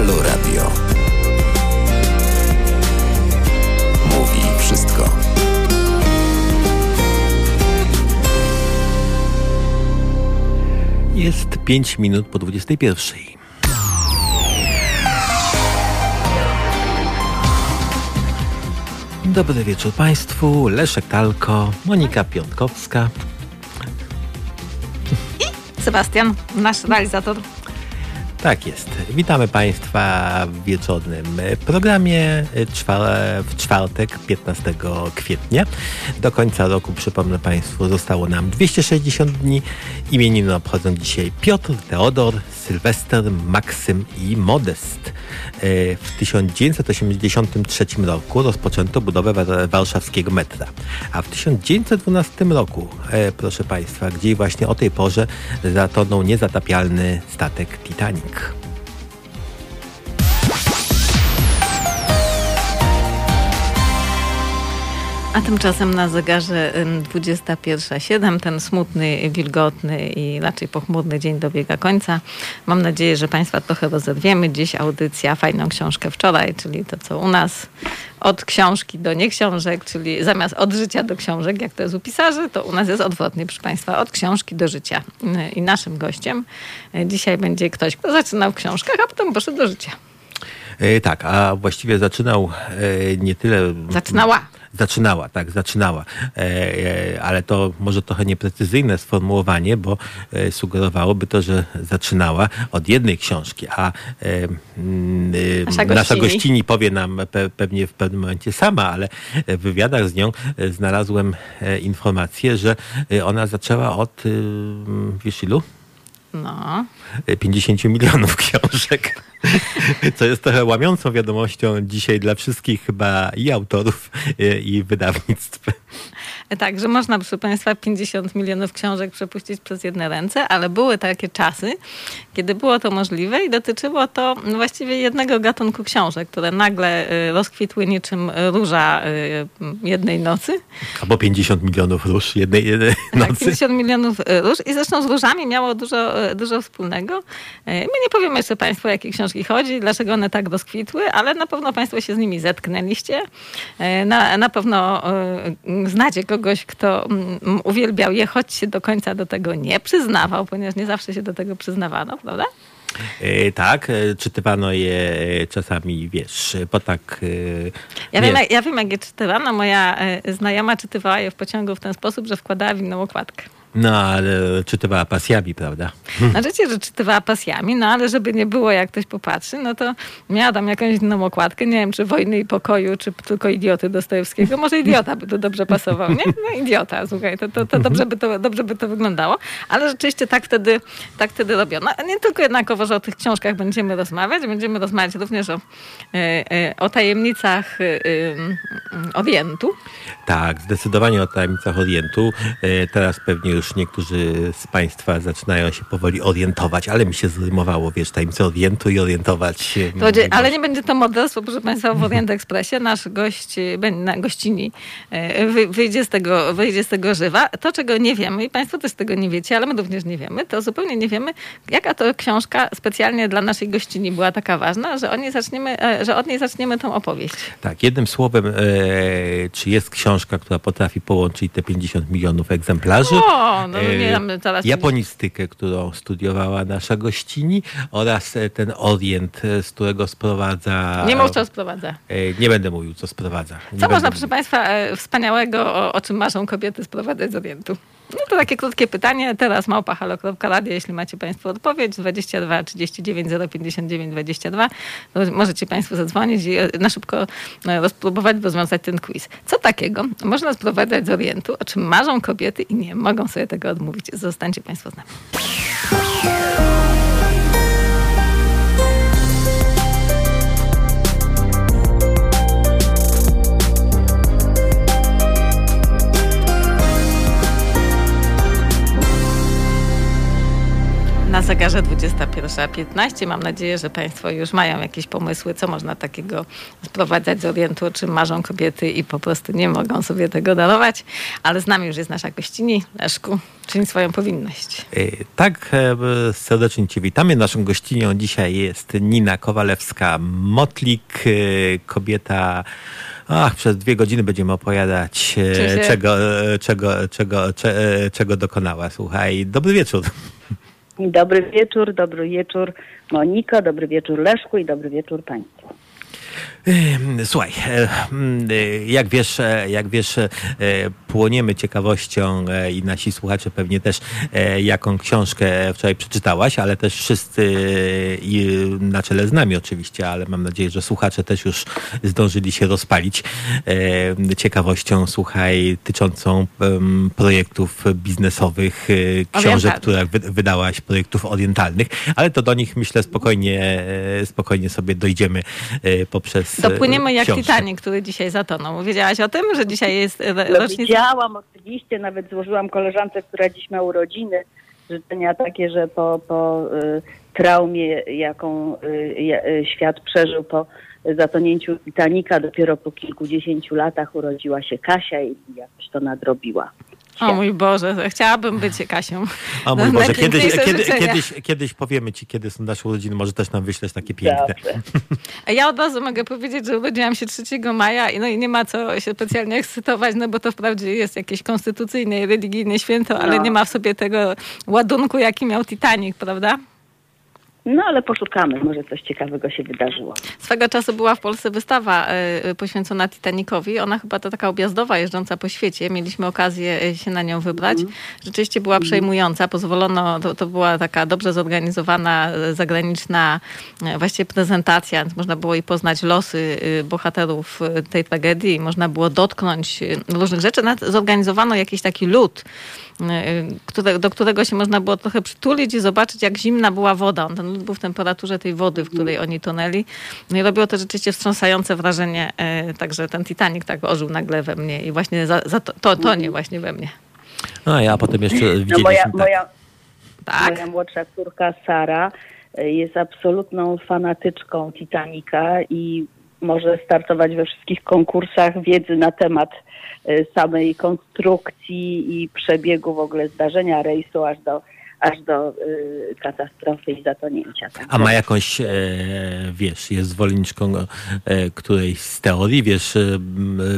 Halo Radio. Mówi wszystko. Jest 5 minut po 21. Dobry wieczór Państwu. Leszek Talko, Monika Piątkowska. Sebastian, nasz realizator. Tak jest. Witamy Państwa w wieczornym programie w czwartek 15 kwietnia. Do końca roku, przypomnę Państwu, zostało nam 260 dni. Imieniny obchodzą dzisiaj Piotr, Teodor, Sylwester, Maksym i Modest. E, w 1983 roku rozpoczęto budowę warszawskiego metra, a w 1912 roku, e, proszę Państwa, gdzie właśnie o tej porze zatonął niezatapialny statek Titanic. week. A tymczasem na zegarze 21.07 ten smutny, wilgotny i raczej pochmurny dzień dobiega końca. Mam nadzieję, że Państwa trochę rozerwiemy. Dziś audycja Fajną Książkę Wczoraj, czyli to co u nas od książki do nieksiążek, czyli zamiast od życia do książek, jak to jest u pisarzy, to u nas jest odwrotnie, proszę Państwa, od książki do życia. I naszym gościem dzisiaj będzie ktoś, kto zaczynał w książkach, a potem poszedł do życia. E, tak, a właściwie zaczynał e, nie tyle... Zaczynała. Zaczynała, tak, zaczynała. E, e, ale to może trochę nieprecyzyjne sformułowanie, bo e, sugerowałoby to, że zaczynała od jednej książki, a nasza, nasza gościni powie nam pe, pewnie w pewnym momencie sama, ale w wywiadach z nią znalazłem informację, że ona zaczęła od, wiesz ilu? No. 50 milionów książek. Co jest trochę łamiącą wiadomością dzisiaj dla wszystkich chyba i autorów, i wydawnictw. Tak, że można, proszę Państwa, 50 milionów książek przepuścić przez jedne ręce, ale były takie czasy, kiedy było to możliwe i dotyczyło to właściwie jednego gatunku książek, które nagle y, rozkwitły niczym róża y, jednej nocy. Albo 50 milionów róż jednej, jednej tak, nocy. Tak, 50 milionów y, róż i zresztą z różami miało dużo, dużo wspólnego. My nie powiemy jeszcze Państwu, o jakie książki chodzi, dlaczego one tak rozkwitły, ale na pewno Państwo się z nimi zetknęliście. Na, na pewno znacie kogoś, kogoś, kto mm, uwielbiał je, choć się do końca do tego nie przyznawał, ponieważ nie zawsze się do tego przyznawano, prawda? E, tak, e, czytywano je czasami, wiesz, po tak... E, ja, wiem, jak, ja wiem, jak je czytywano. Moja znajoma czytywała je w pociągu w ten sposób, że wkładała w inną okładkę. No, ale czytywała pasjami, prawda? Znaczy, że czytywała pasjami, no ale żeby nie było, jak ktoś popatrzy, no to miała tam jakąś inną okładkę. Nie wiem, czy Wojny i Pokoju, czy tylko Idioty Dostojewskiego. Może Idiota by to dobrze pasował, nie? No Idiota, słuchaj, to, to, to, dobrze, by to dobrze by to wyglądało. Ale rzeczywiście tak wtedy, tak wtedy robiono. Nie tylko jednakowo, że o tych książkach będziemy rozmawiać, będziemy rozmawiać również o, e, e, o tajemnicach e, Orientu. Tak, zdecydowanie o tajemnicach Orientu. Teraz pewnie już niektórzy z Państwa zaczynają się powoli orientować, ale mi się zrymowało, wiesz, tajemnice Orientu i orientować. Będzie, ale nie będzie to modelstwo, proszę Państwa, w Orient Expressie. Nasz gość, na gościni e, wyjdzie z, tego, wyjdzie z tego żywa. To, czego nie wiemy, i Państwo też tego nie wiecie, ale my również nie wiemy, to zupełnie nie wiemy, jaka to książka specjalnie dla naszej gościni była taka ważna, że, od niej zaczniemy, e, że od niej zaczniemy tą opowieść. Tak, jednym słowem, e, czy jest książka, która potrafi połączyć te 50 milionów egzemplarzy? O, no, no nie teraz japonistykę, którą studiowała nasza gościni oraz e, ten Orient, e, z którego sprowadza... Nie mów, co sprowadza. E, nie będę mówił, co sprowadza. Nie co można, proszę Państwa, wspaniałego, o, o czym marzą kobiety, sprowadzać z Orientu? No to takie krótkie pytanie. Teraz małpa halo.radio, jeśli macie Państwo odpowiedź. 22 39 059 22. możecie Państwo zadzwonić i na szybko spróbować rozwiązać ten quiz. Co takiego można sprowadzać z Orientu, o czym marzą kobiety i nie mogą sobie tego odmówić. Zostańcie Państwo z nami. Zegarze 21.15. Mam nadzieję, że Państwo już mają jakieś pomysły, co można takiego sprowadzać z Orientu, o czym marzą kobiety i po prostu nie mogą sobie tego darować. Ale z nami już jest nasza gościni. Leszku, czyń swoją powinność. E, Tak, e, serdecznie Cię witamy. Naszą gościnią dzisiaj jest Nina Kowalewska-Motlik, e, kobieta... Ach, przez dwie godziny będziemy opowiadać, czego, czego, czego, cze, czego dokonała. Słuchaj, dobry wieczór. Dobry wieczór, dobry wieczór Moniko, dobry wieczór Leszku i dobry wieczór Państwu. Słuchaj, e, e, jak wiesz, e, jak wiesz, płoniemy ciekawością i nasi słuchacze pewnie też, jaką książkę wczoraj przeczytałaś, ale też wszyscy na czele z nami oczywiście, ale mam nadzieję, że słuchacze też już zdążyli się rozpalić ciekawością, słuchaj, tyczącą projektów biznesowych, książek, Orientalnych. które wy- wydałaś, projektów orientalnych, ale to do nich myślę spokojnie, spokojnie sobie dojdziemy poprzez e, Dopłyniemy jak książkę. Titanic, który dzisiaj zatonął. Wiedziałaś o tym, że dzisiaj jest e, No, rocznica? widziałam oczywiście, nawet złożyłam koleżance, która dziś ma urodziny, życzenia takie, że po, po y, traumie, jaką y, y, świat przeżył po zatonięciu Titanica, dopiero po kilkudziesięciu latach urodziła się Kasia i jakoś to nadrobiła. O mój Boże, chciałabym być Kasią. O mój Boże, kiedyś, kiedy, kiedyś, kiedyś powiemy ci, kiedy są nasze urodziny, może też nam wyślesz takie piękne. Dobrze. A Ja od razu mogę powiedzieć, że urodziłam się 3 maja i no i nie ma co się specjalnie ekscytować, no bo to wprawdzie jest jakieś konstytucyjne i religijne święto, ale No. nie ma w sobie tego ładunku, jaki miał Titanic, prawda? No ale poszukamy, może coś ciekawego się wydarzyło. Swego czasu była w Polsce wystawa e, poświęcona Titanicowi. Ona chyba to taka objazdowa, jeżdżąca po świecie. Mieliśmy okazję e, się na nią wybrać. Rzeczywiście była przejmująca. Pozwolono, to, to była taka dobrze zorganizowana, e, zagraniczna e, właściwie prezentacja. Więc można było i poznać losy e, bohaterów e, tej tragedii. Można było dotknąć e, różnych rzeczy. Nawet zorganizowano jakiś taki lód, e, do którego się można było trochę przytulić i zobaczyć, jak zimna była woda. On, ten lód był w temperaturze tej wody, w której oni tonęli. No i robiło to rzeczywiście wstrząsające wrażenie. E, także ten Titanic tak ożył nagle we mnie i właśnie za, za to, to tonie właśnie we mnie. No ja potem jeszcze No widzieliśmy moja, tak. moja, Tak? Moja młodsza córka Sara y, jest absolutną fanatyczką Titanica i może startować we wszystkich konkursach wiedzy na temat y, samej konstrukcji i przebiegu w ogóle zdarzenia rejsu aż do, aż do y, katastrofy i zatonięcia. A ma jakąś, e, wiesz, jest zwolenniczką e, którejś z teorii, wiesz, e,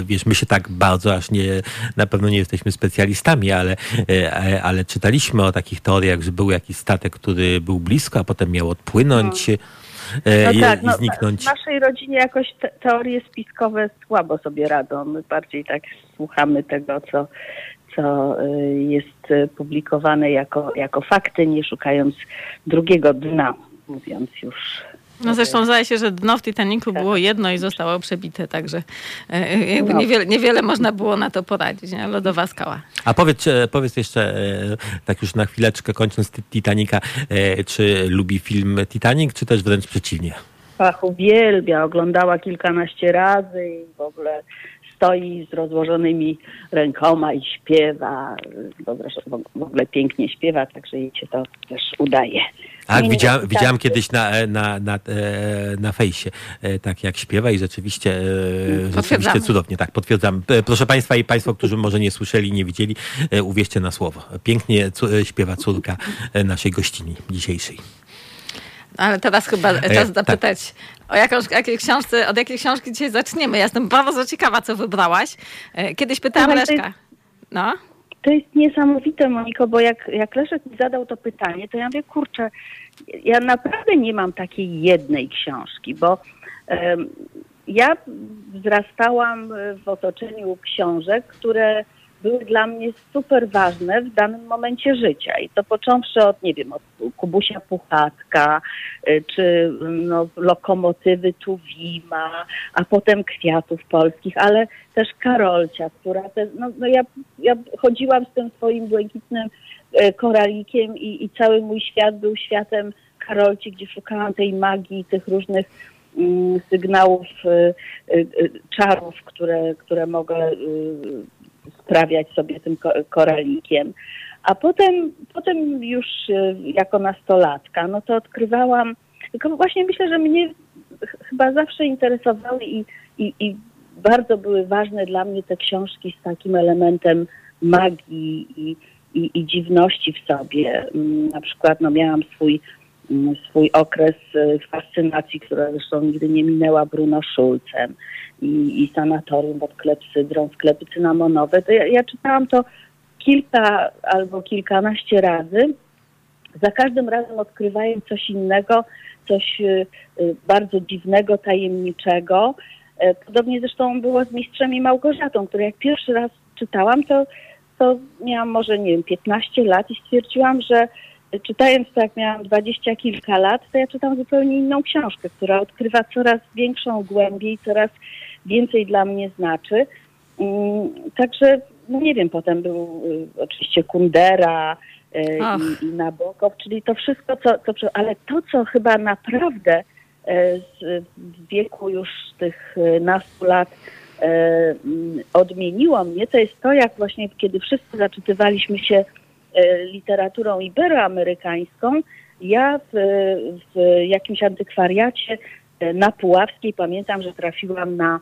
wiesz, my się tak bardzo aż nie, na pewno nie jesteśmy specjalistami, ale, e, e, ale czytaliśmy o takich teoriach, że był jakiś statek, który był blisko, a potem miał odpłynąć e, No i, tak, i no, zniknąć. w naszej rodzinie jakoś te, teorie spiskowe słabo sobie radzą. My bardziej tak słuchamy tego, co, co y, jest y, publikowane jako, jako fakty, nie szukając drugiego dna, mówiąc już. No zresztą zdaje się, że dno w Titanicu było jedno i zostało przebite, także e, jakby No. niewiele, niewiele można było na to poradzić. Nie? Lodowa skała. A powiedz, e, powiedz jeszcze, e, tak już na chwileczkę kończąc Ti- Titanica, e, czy lubi film Titanic, czy też wręcz przeciwnie? Fach uwielbia, oglądała kilkanaście razy i w ogóle stoi z rozłożonymi rękoma i śpiewa. W ogóle pięknie śpiewa, także jej się to też udaje. Tak, tak. widziałem kiedyś na, na, na, e, na fejsie, e, tak jak śpiewa i rzeczywiście, e, rzeczywiście cudownie, tak, potwierdzam. E, Proszę Państwa i Państwo, którzy może nie słyszeli, nie widzieli, e, uwierzcie na słowo. Pięknie e, śpiewa córka e, naszej gościni dzisiejszej. Ale teraz chyba E, czas tak. zapytać, o jakąś, jakiej książce, od jakiej książki dzisiaj zaczniemy. Ja jestem bardzo ciekawa, co wybrałaś. E, Kiedyś pytałam Leszka. No. To jest niesamowite, Moniko, bo jak, jak Leszek mi zadał to pytanie, to ja mówię, kurczę, ja naprawdę nie mam takiej jednej książki, bo em, ja wzrastałam w otoczeniu książek, które były dla mnie super ważne w danym momencie życia. I to począwszy od, nie wiem, od Kubusia Puchatka, y, czy no, lokomotywy Tuwima, a potem Kwiatów Polskich, ale też Karolcia, która no, no ja, ja chodziłam z tym swoim błękitnym e, koralikiem i, i cały mój świat był światem Karolci, gdzie szukałam tej magii, tych różnych mm, sygnałów, y, y, y, czarów, które, które mogę y, sprawiać sobie tym ko- koralikiem. A potem, potem już e, jako nastolatka, no to odkrywałam, tylko właśnie myślę, że mnie chyba zawsze interesowały i, i, i bardzo były ważne dla mnie te książki z takim elementem magii i, i, i dziwności w sobie. Mm, na przykład no, miałam swój, mm, swój okres e, fascynacji, która zresztą nigdy nie minęła Bruno Schulzem i, sanatorium pod klepsydrą, sklepy cynamonowe. To ja, ja czytałam to kilka albo kilkanaście razy. Za każdym razem odkrywając coś innego, coś y, y, bardzo dziwnego, tajemniczego. E, podobnie zresztą było z Mistrzem i Małgorzatą, które jak pierwszy raz czytałam, to, to miałam może, nie wiem, 15 lat i stwierdziłam, że czytając to, jak miałam dwadzieścia kilka lat, to ja czytam zupełnie inną książkę, która odkrywa coraz większą głębię i coraz więcej dla mnie znaczy. Mm, także, no nie wiem, potem był y, oczywiście Kundera y, i, i Nabokow, czyli to wszystko, co, co, ale to, co chyba naprawdę y, z, w wieku już tych nastu lat mm, odmieniło mnie, to jest to, jak właśnie kiedy wszyscy zaczytywaliśmy się literaturą iberoamerykańską, ja w, w jakimś antykwariacie na Puławskiej pamiętam, że trafiłam na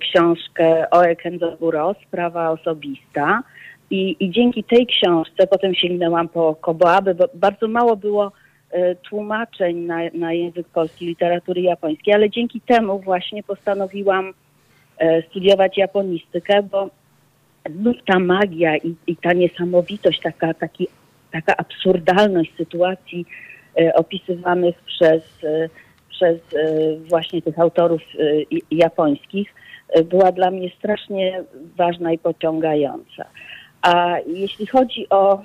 książkę Oe Kenzoburo, Sprawa osobista. I, I dzięki tej książce potem sięgnęłam po Koboaby, bo bardzo mało było y, tłumaczeń na, na język polski, literatury japońskiej, ale dzięki temu właśnie postanowiłam y, studiować japonistykę, bo ta magia i, i ta niesamowitość, taka, taki, taka absurdalność sytuacji opisywanych przez, przez właśnie tych autorów japońskich była dla mnie strasznie ważna i pociągająca. A jeśli chodzi o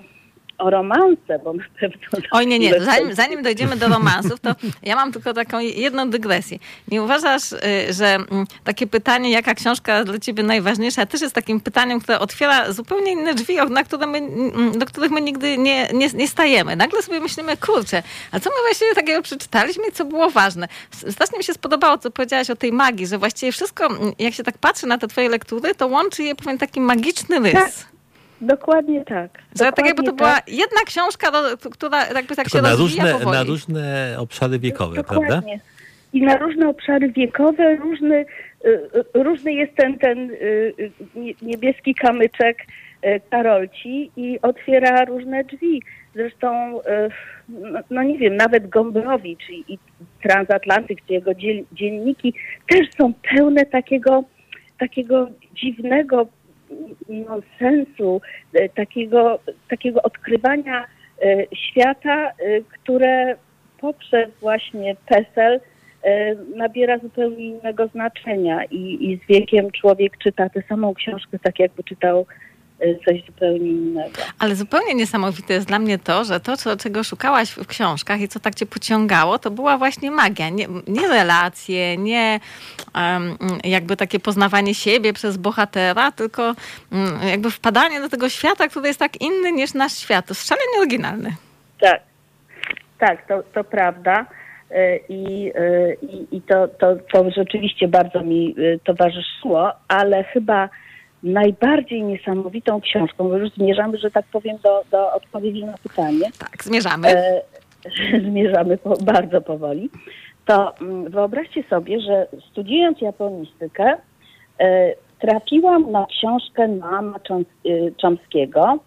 o romanse, bo na pewno... Oj, nie, nie, zanim, zanim dojdziemy do romansów, to ja mam tylko taką jedną dygresję. Nie uważasz, y, że mm, takie pytanie, jaka książka dla ciebie najważniejsza, też jest takim pytaniem, które otwiera zupełnie inne drzwi, na które my, mm, do których my nigdy nie, nie, nie stajemy. Nagle sobie myślimy, kurczę, a co my właściwie takiego przeczytaliśmy i co było ważne? Strasznie mi się spodobało, co powiedziałaś o tej magii, że właściwie wszystko, mm, jak się tak patrzy na te twoje lektury, to łączy je pewien taki magiczny rys. Tak. Dokładnie tak. Że tak jakby to tak. była jedna książka, która jakby tak się na rozwija różne, Na różne obszary wiekowe, Dokładnie. prawda? I na różne obszary wiekowe różny, y, y, różny jest ten, ten y, niebieski kamyczek Karolci i otwiera różne drzwi. Zresztą, no, no nie wiem, nawet Gombrowicz i, i Transatlantyk, czy jego dzienniki też są pełne takiego, takiego dziwnego no, sensu e, takiego, takiego odkrywania e, świata, e, które poprzez właśnie PESEL nabiera zupełnie innego znaczenia i, i z wiekiem człowiek czyta tę samą książkę tak jakby czytał coś zupełnie innego. Ale zupełnie niesamowite jest dla mnie to, że to, co, czego szukałaś w książkach i co tak cię pociągało, to była właśnie magia. Nie, nie relacje, nie um, jakby takie poznawanie siebie przez bohatera, tylko um, jakby wpadanie do tego świata, który jest tak inny niż nasz świat. To jest szalenie oryginalny. Tak, tak, to, to prawda. Y, I, y, i, i to, to, to rzeczywiście bardzo mi towarzyszyło, ale chyba najbardziej niesamowitą książką, bo już zmierzamy, że tak powiem, do, do odpowiedzi na pytanie. Tak, zmierzamy. E, zmierzamy po, bardzo powoli. To mm, wyobraźcie sobie, że studiując japonistykę, e, trafiłam na książkę Noama Chomskiego,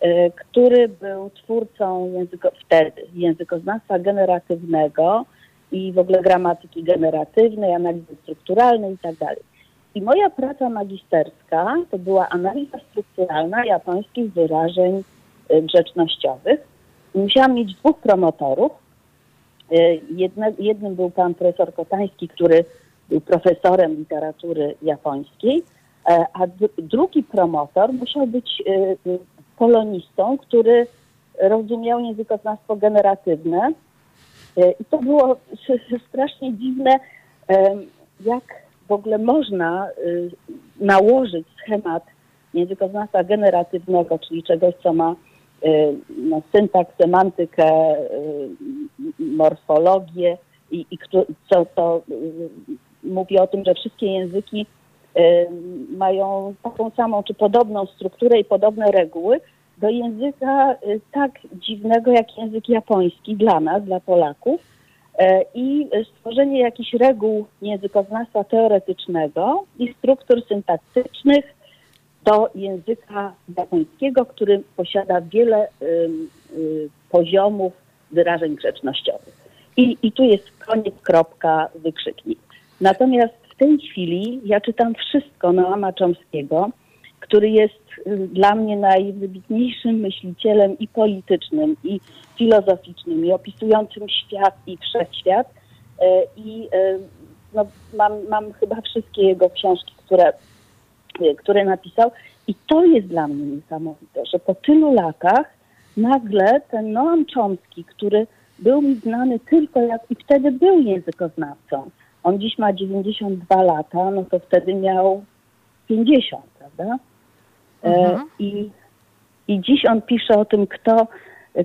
e, który był twórcą języko, wtedy językoznawstwa generatywnego i w ogóle gramatyki generatywnej, analizy strukturalnej i tak dalej. I moja praca magisterska to była analiza strukturalna japońskich wyrażeń y, grzecznościowych. Musiałam mieć dwóch promotorów. Y, jedne, jednym był pan profesor Kotański, który był profesorem literatury japońskiej, e, a drugi promotor musiał być y, polonistą, który rozumiał językoznawstwo generatywne. I to było strasznie dziwne, jak w ogóle można y, nałożyć schemat językoznawstwa generatywnego, czyli czegoś, co ma y, no, syntaks, semantykę, y, morfologię i, i co to mówi o tym, że wszystkie języki mają taką samą czy podobną strukturę i podobne reguły, do języka tak dziwnego jak język japoński dla nas, dla Polaków i stworzenie jakichś reguł językoznawstwa teoretycznego i struktur syntaktycznych do języka japońskiego, który posiada wiele y, poziomów wyrażeń grzecznościowych. I, I tu jest koniec, kropka, wykrzyknik. Natomiast w tej chwili ja czytam wszystko Noama Chomskiego, który jest y, dla mnie najwybitniejszym myślicielem i politycznym, i filozoficznym, i opisującym świat i wszechświat. Y, I y, no, mam, mam chyba wszystkie jego książki, które, które napisał. I to jest dla mnie niesamowite, że po tylu latach nagle ten Noam Chomsky, który był mi znany tylko jak i wtedy był językoznawcą. On dziś ma 92 lata, no to wtedy miał 50, prawda? E, Mhm. I, I dziś on pisze o tym, kto,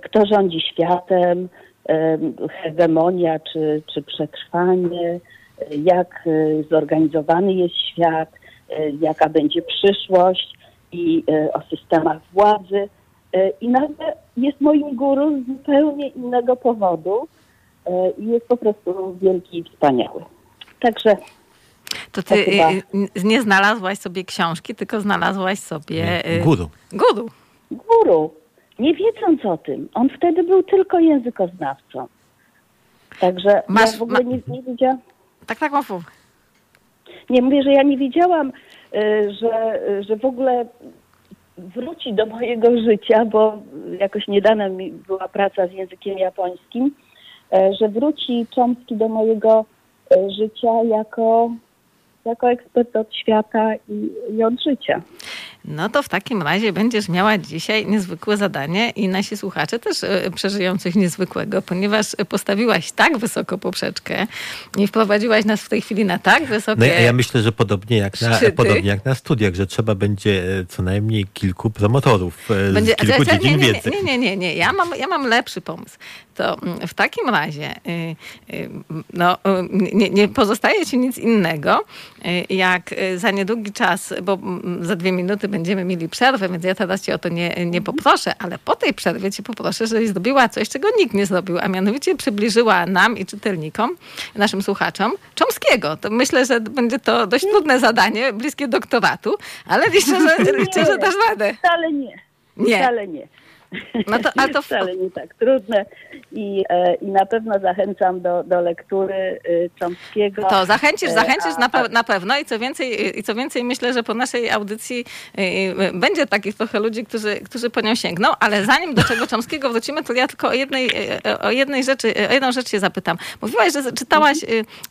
kto rządzi światem, em, hegemonia czy, czy przetrwanie, jak zorganizowany jest świat, e, jaka będzie przyszłość i e, o systemach władzy. I nagle jest moim guru z zupełnie innego powodu i jest po prostu wielki i wspaniały. Także To ty To chyba- y, y, nie znalazłaś sobie książki, tylko znalazłaś sobie y, Guru. guru. guru, nie wiedząc o tym, on wtedy był tylko językoznawcą. Także Masz- ja w ogóle ma- nie, nie wiedziałam, Tak, tak, mów. nie mówię, że ja nie wiedziałam, y, że, że w ogóle wróci do mojego życia, bo jakoś niedawno mi była praca z językiem japońskim, że wróci Chomsky do mojego życia jako, jako ekspert od świata i, i od życia. No to w takim razie będziesz miała dzisiaj niezwykłe zadanie i nasi słuchacze też e, przeżyją coś niezwykłego, ponieważ postawiłaś tak wysoko poprzeczkę i wprowadziłaś nas w tej chwili na tak wysokie... No ja, ja myślę, że podobnie jak, na, Szczyty. podobnie jak na studiach, że trzeba będzie e, co najmniej kilku promotorów e, Będzie, z kilku czekaj, dziedzin nie, nie, wiedzy. nie, nie, nie, nie. Ja mam, ja mam lepszy pomysł. To mm, w takim razie y, y, no, y, nie, nie pozostaje ci nic innego, jak za niedługi czas, bo mm, za dwie minuty będziemy mieli przerwę, więc ja teraz cię o to nie, nie poproszę, ale po tej przerwie cię poproszę, żebyś zrobiła coś, czego nikt nie zrobił, a mianowicie przybliżyła nam i czytelnikom, naszym słuchaczom, Chomskiego. To myślę, że będzie to dość trudne zadanie, bliskie doktoratu, ale liczę, że, liczę, że dasz radę. Wcale nie. Nie. Wcale nie. No to- ale to Wcale nie tak trudne i, e, i na pewno zachęcam do, do lektury y, Chomskiego. To zachęcisz, E, zachęcisz a- na, pe- na pewno i co więcej, i co więcej myślę, że po naszej audycji y, y, będzie takich trochę ludzi, którzy, którzy po nią sięgną, ale zanim do czego Chomskiego wrócimy, to ja tylko o jednej, y, o jednej rzeczy, o jedną rzecz się zapytam. Mówiłaś, że czytałaś,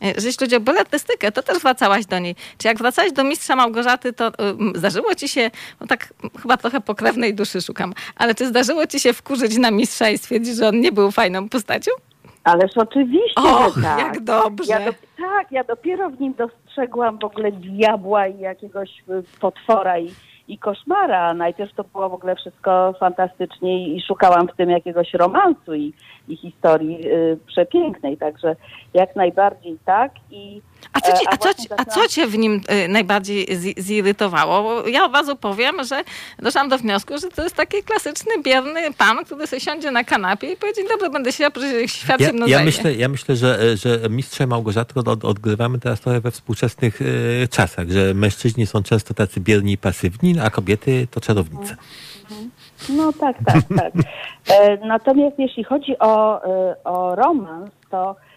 że jeśli chodzi o beletystykę, to też wracałaś do niej. Czy jak wracałaś do Mistrza Małgorzaty, to zdarzyło ci się, no tak chyba trochę pokrewnej duszy szukam, ale czy zdarzyło ci się wkurzyć na Mistrza i stwierdzić, że on nie był fajną postacią? Ależ oczywiście, Och, że tak. jak dobrze. Ja do, tak, ja dopiero w nim dostrzegłam w ogóle diabła i jakiegoś y, potwora i, i koszmara. Najpierw to było w ogóle wszystko fantastycznie i szukałam w tym jakiegoś romansu i, i historii y, przepięknej. Także jak najbardziej tak. I, A co, ci, e, a, co, ci, a co cię w nim y, najbardziej zi- zirytowało? Bo ja od razu powiem, że doszłam do wniosku, że to jest taki klasyczny, bierny pan, który sobie siądzie na kanapie i powie, dzień dobry, będę się świat Ja, ja, myślę, ja myślę, że, że Mistrza i Małgorzatę od, odgrywamy teraz trochę we współczesnych e, czasach, że mężczyźni są często tacy bierni i pasywni, a kobiety to czarownice. No tak, tak, tak. E, natomiast jeśli chodzi o, e, o romans, to, e,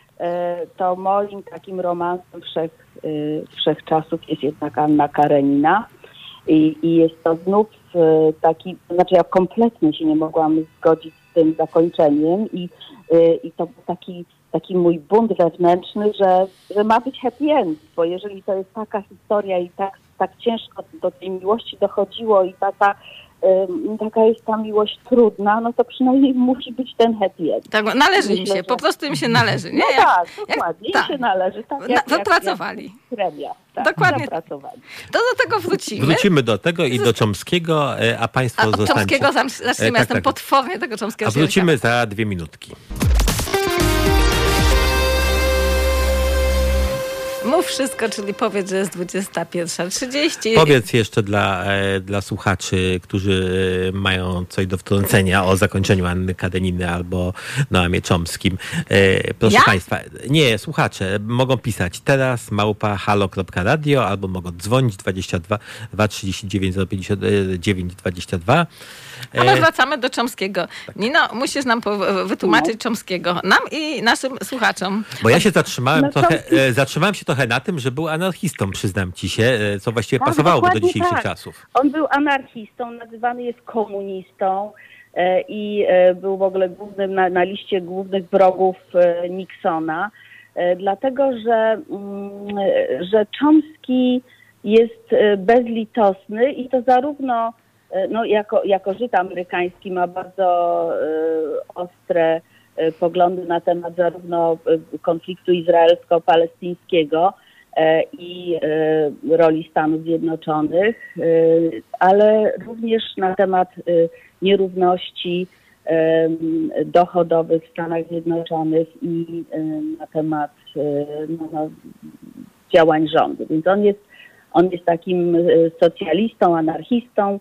to moim takim romansem wszech, e, wszechczasów jest jednak Anna Karenina. I, I jest to znów e, taki, znaczy ja kompletnie się nie mogłam zgodzić z tym zakończeniem i, e, i to był taki, taki mój bunt wewnętrzny, że, że ma być happy end, bo jeżeli to jest taka historia i tak, tak ciężko do tej miłości dochodziło i taka taka jest ta miłość trudna, no to przynajmniej musi być ten happy end. Tak, należy im Myślę, się, że- po prostu im się należy. Nie? No Jak- tak, jak- dokładnie, tak. im się należy. Tak, Na- jak, jak, zapracowali. Jak premia. Tak, Dokładnie. Zapracowali. To do tego wrócimy. Wrócimy do tego i do Chomskiego, e, a państwo A zostańcie. Zam- zaczniemy, E, tak, ja jestem tak. potwornie tego Chomskiego A wrócimy za dwie minutki. Mów wszystko, czyli powiedz, że jest 21.30. Powiedz jeszcze dla, e, dla słuchaczy, którzy e, mają coś do wtrącenia o zakończeniu Anny Kadeniny albo Noamie Czomskim. E, proszę Ja? Państwa, nie, słuchacze mogą pisać teraz małpa halo.radio albo mogą dzwonić 22 239 059 22. A my wracamy do Czomskiego. Nino, musisz nam wytłumaczyć Czomskiego. Nam i naszym słuchaczom. Bo ja się zatrzymałem No to- trochę, e, zatrzymałem się trochę na tym, że był anarchistą, przyznam ci się, e, co właściwie Tak, pasowałoby do dzisiejszych tak. czasów. On był anarchistą, nazywany jest komunistą e, i e, był w ogóle głównym na, na liście głównych wrogów Nixona, dlatego że, mm, że Chomsky jest bezlitosny i to zarówno no, jako, jako Żyd amerykański ma bardzo ostre poglądy na temat zarówno e, konfliktu izraelsko-palestyńskiego, e, i e, roli Stanów Zjednoczonych, e, ale również na temat e, nierówności e, dochodowych w Stanach Zjednoczonych i e, na temat e, no, no, działań rządu. Więc on jest, on jest takim e, socjalistą, anarchistą,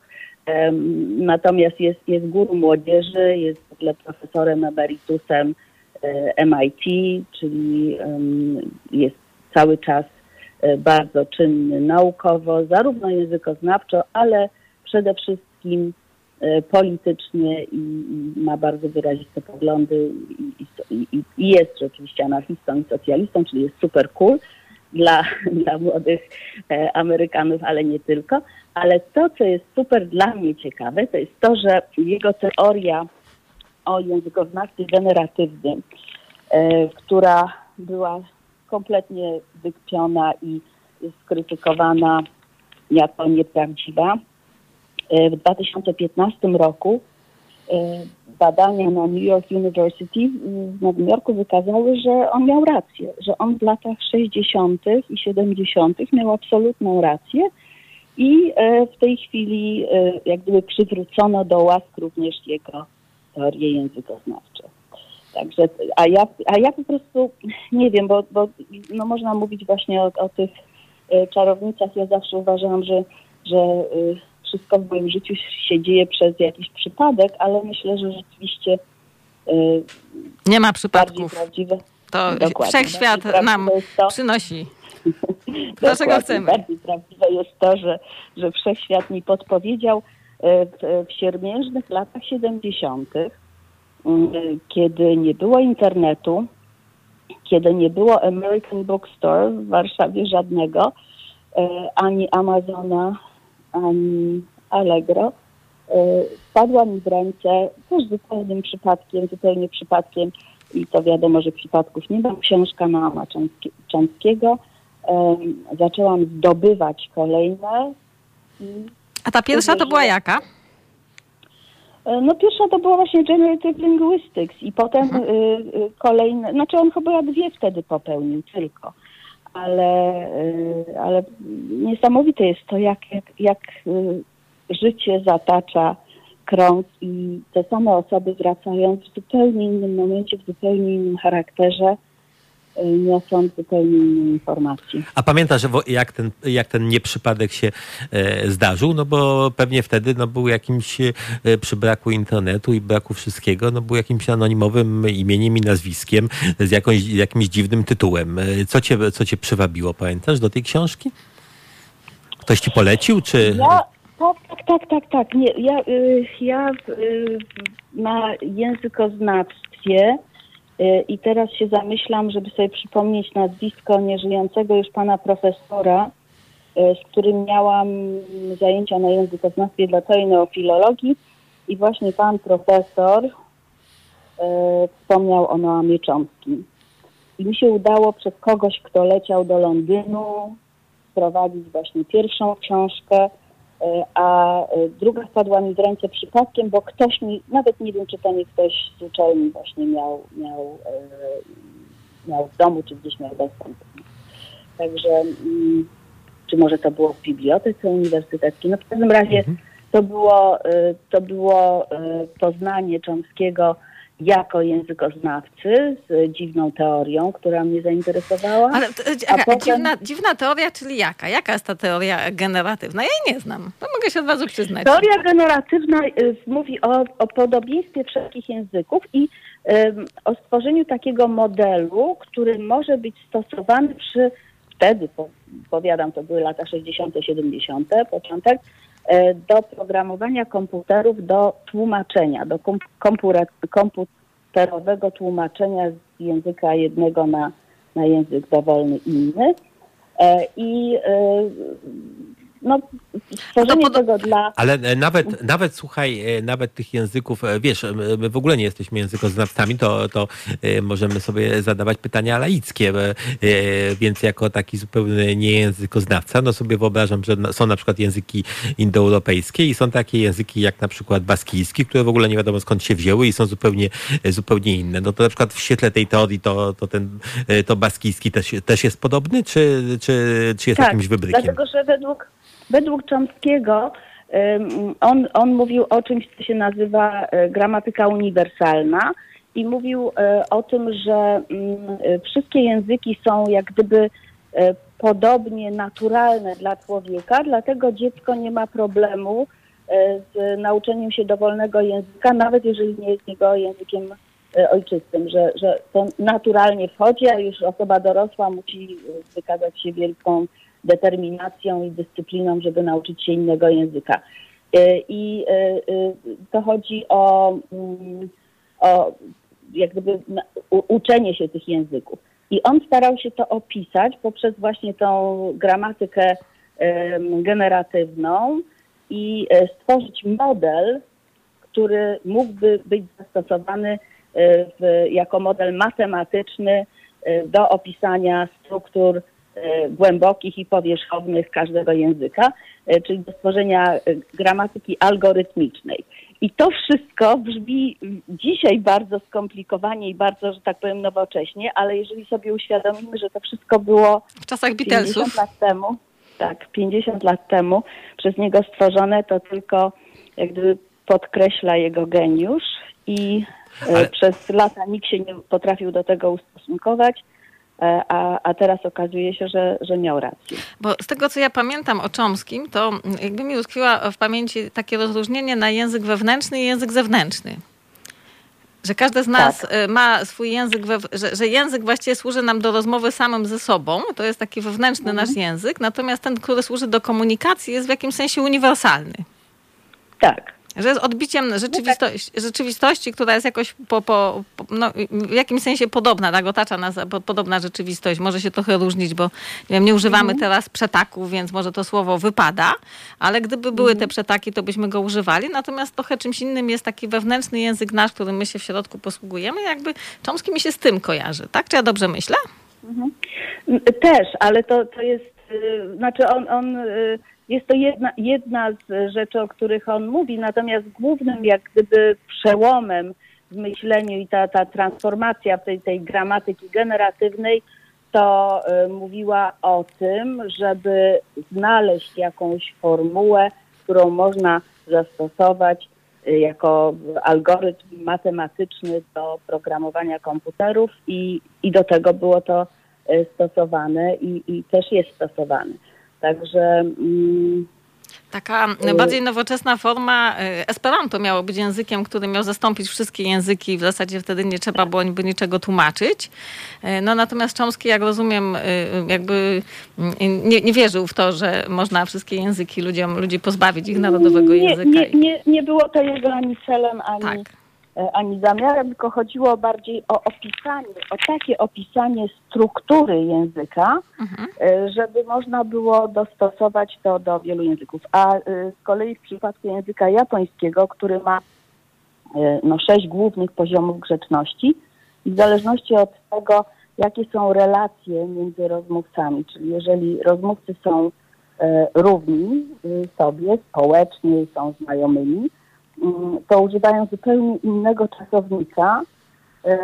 natomiast jest, jest guru młodzieży, jest w ogóle profesorem emeritusem e, MIT, czyli jest cały czas e, bardzo czynny naukowo, zarówno językoznawczo, ale przede wszystkim e, politycznie i, ma bardzo wyraziste poglądy i, i, i jest rzeczywiście anarchistą i socjalistą, czyli jest super cool dla, dla młodych e, Amerykanów, ale nie tylko. Ale to, co jest super dla mnie ciekawe, to jest to, że jego teoria o językoznawstwie generatywnym, e, która była kompletnie wykpiona i skrytykowana jako nieprawdziwa. E, W 2015 roku badania na New York University w Nowym Jorku wykazały, że on miał rację, że on w latach 60. i 70. miał absolutną rację i e, w tej chwili e, jak gdyby przywrócono do łask również jego teorie językoznawcze. Także, a ja, a ja po prostu nie wiem, bo, bo no można mówić właśnie o, o tych e, czarownicach. Ja zawsze uważałam, że, że e, wszystko w moim życiu się dzieje przez jakiś przypadek, ale myślę, że rzeczywiście e, Nie ma przypadków. prawdziwe. To Dokładnie, wszechświat nam to- przynosi. Dlaczego Dokładnie. chcemy? Bardziej prawdziwe jest to, że, że wszechświat mi podpowiedział e, w, w siermiężnych latach 70., mm, kiedy nie było internetu, kiedy nie było American Bookstore w Warszawie żadnego, e, ani Amazona, ani Allegro, e, wpadła mi w ręce też zupełnym przypadkiem, zupełnie przypadkiem i to wiadomo, że przypadków nie ma, książka Naama Cząskie- Cząskiego. Em, zaczęłam zdobywać kolejne A ta pierwsza to była jaka? E, No pierwsza to była właśnie Generative Linguistics i potem y, y, kolejne, znaczy on chyba dwie wtedy popełnił tylko, ale, y, ale niesamowite jest to, jak, jak, y, życie zatacza krąg i te same osoby wracając w zupełnie innym momencie, w zupełnie innym charakterze, y, niosą zupełnie inne informacje. A pamiętasz, jak ten, jak ten nieprzypadek się e, zdarzył? No bo pewnie wtedy no, był jakimś, e, przy braku internetu i braku wszystkiego, no był jakimś anonimowym imieniem i nazwiskiem z jakąś, jakimś dziwnym tytułem. E, Co cię, co cię przywabiło, pamiętasz, do tej książki? Ktoś ci polecił, czy... Ja, tak, tak, tak, tak, tak. Nie, ja, y, ja y, na językoznawstwie i teraz się zamyślam, żeby sobie przypomnieć nazwisko nieżyjącego już pana profesora, y, z którym miałam zajęcia na językoznawstwie dla całej neofilologii i właśnie pan profesor y, wspomniał o Noamie Chomskim. I mi się udało przez kogoś, kto leciał do Londynu, sprowadzić właśnie pierwszą książkę, e, a e, druga wpadła mi w ręce przypadkiem, bo ktoś mi, nawet nie wiem, czy to nie ktoś z uczelni właśnie miał, miał, e, miał w domu, czy gdzieś miał dostęp. Także, mm, czy może to było w bibliotece uniwersyteckiej. No w każdym razie to było, e, to było e, poznanie Chomskiego jako językoznawcy z dziwną teorią, która mnie zainteresowała. Ale to, A jaka potem- dziwna, dziwna teoria, czyli jaka? Jaka jest ta teoria generatywna? Ja jej nie znam. To mogę się od razu przyznać. Teoria generatywna y, mówi o, o podobieństwie wszystkich języków i ym, o stworzeniu takiego modelu, który może być stosowany przy wtedy, po, powiadam, to były lata 60., 70., początek, do programowania komputerów, do tłumaczenia, do komputerowego tłumaczenia z języka jednego na, na język dowolny inny. E, I y, no, stworzenie pod- tego dla Ale e, nawet, nawet słuchaj, e, nawet tych języków, e, wiesz, my w ogóle nie jesteśmy językoznawcami, to, to możemy sobie zadawać pytania laickie, więc jako taki zupełny niejęzykoznawca, no sobie wyobrażam, że są na przykład języki indoeuropejskie i są takie języki jak na przykład baskijski, które w ogóle nie wiadomo skąd się wzięły i są zupełnie, zupełnie inne. No to na przykład w świetle tej teorii to, to ten, to baskijski też, też jest podobny, czy, czy, czy jest jakimś wybrykiem? Tak, Dlatego, że według, według Chomskiego on, on mówił o czymś, co się nazywa e, gramatyka uniwersalna i mówił e, o tym, że mm, e, wszystkie języki są jak gdyby podobnie naturalne dla człowieka, dlatego dziecko nie ma problemu z nauczeniem się dowolnego języka, nawet jeżeli nie jest jego językiem ojczystym, że, że to naturalnie wchodzi, a już osoba dorosła musi wykazać się wielką determinacją i dyscypliną, żeby nauczyć się innego języka. E, I e, e, to chodzi o, mm, o jak gdyby uczenie się tych języków. I on starał się to opisać poprzez właśnie tą gramatykę generatywną i stworzyć model, który mógłby być zastosowany w, jako model matematyczny do opisania struktur głębokich i powierzchownych każdego języka, e, czyli do stworzenia e, gramatyki algorytmicznej. I to wszystko brzmi dzisiaj bardzo skomplikowanie i bardzo, że tak powiem, nowocześnie, ale jeżeli sobie uświadomimy, że to wszystko było W czasach 50 Beatlesów. lat temu, tak, 50 lat temu przez niego stworzone, to tylko jak gdyby podkreśla jego geniusz i e, Ale- przez lata nikt się nie potrafił do tego ustosunkować, e, a, a teraz okazuje się, że, że miał rację. Bo z tego, co ja pamiętam o Chomskim, to jakby mi utkwiła w pamięci takie rozróżnienie na język wewnętrzny i język zewnętrzny. Że każdy z nas y, ma swój język, że, że język właściwie służy nam do rozmowy samym ze sobą, to jest taki wewnętrzny nasz język, natomiast ten, który służy do komunikacji jest w jakimś sensie uniwersalny. Tak. Że jest odbiciem rzeczywistości, rzeczywistości która jest jakoś po, po, po, no, w jakimś sensie podobna, tak? Otacza nas po- podobna rzeczywistość. Może się trochę różnić, bo nie, wiem, nie używamy teraz przetaków, więc może to słowo wypada, ale gdyby były te przetaki, to byśmy go używali. Natomiast trochę czymś innym jest taki wewnętrzny język nasz, którym my się w środku posługujemy. Jakby Chomsky mi się z tym kojarzy, tak? Czy ja dobrze myślę? Mm, Też, ale to, to jest, y, znaczy on, on y, jest to jedna, jedna z rzeczy, o których on mówi, natomiast głównym jak gdyby przełomem w myśleniu i ta, ta transformacja tej, tej gramatyki generatywnej to y, mówiła o tym, żeby znaleźć jakąś formułę, którą można zastosować y, jako algorytm matematyczny do programowania komputerów i, i do tego było to y, stosowane i, i też jest stosowane. Także mm, Taka bardziej nowoczesna forma y, Esperanto miało być językiem, który miał zastąpić wszystkie języki. W zasadzie wtedy nie trzeba było niby niczego tłumaczyć. Y, No natomiast Chomsky, jak rozumiem, y, jakby y, nie, nie wierzył w to, że można wszystkie języki ludziom, ludzi pozbawić ich narodowego nie, języka. nie, nie, nie było to jego ani celem, ani, Tak. E, ani zamiarem, tylko chodziło bardziej o opisanie, o takie opisanie struktury języka, Mhm. e, żeby można było dostosować to do wielu języków. A e, z kolei w przypadku języka japońskiego, który ma no, sześć głównych poziomów grzeczności i w zależności od tego, jakie są relacje między rozmówcami, czyli jeżeli rozmówcy są równi sobie, społecznie, są znajomymi, to używają zupełnie innego czasownika. e,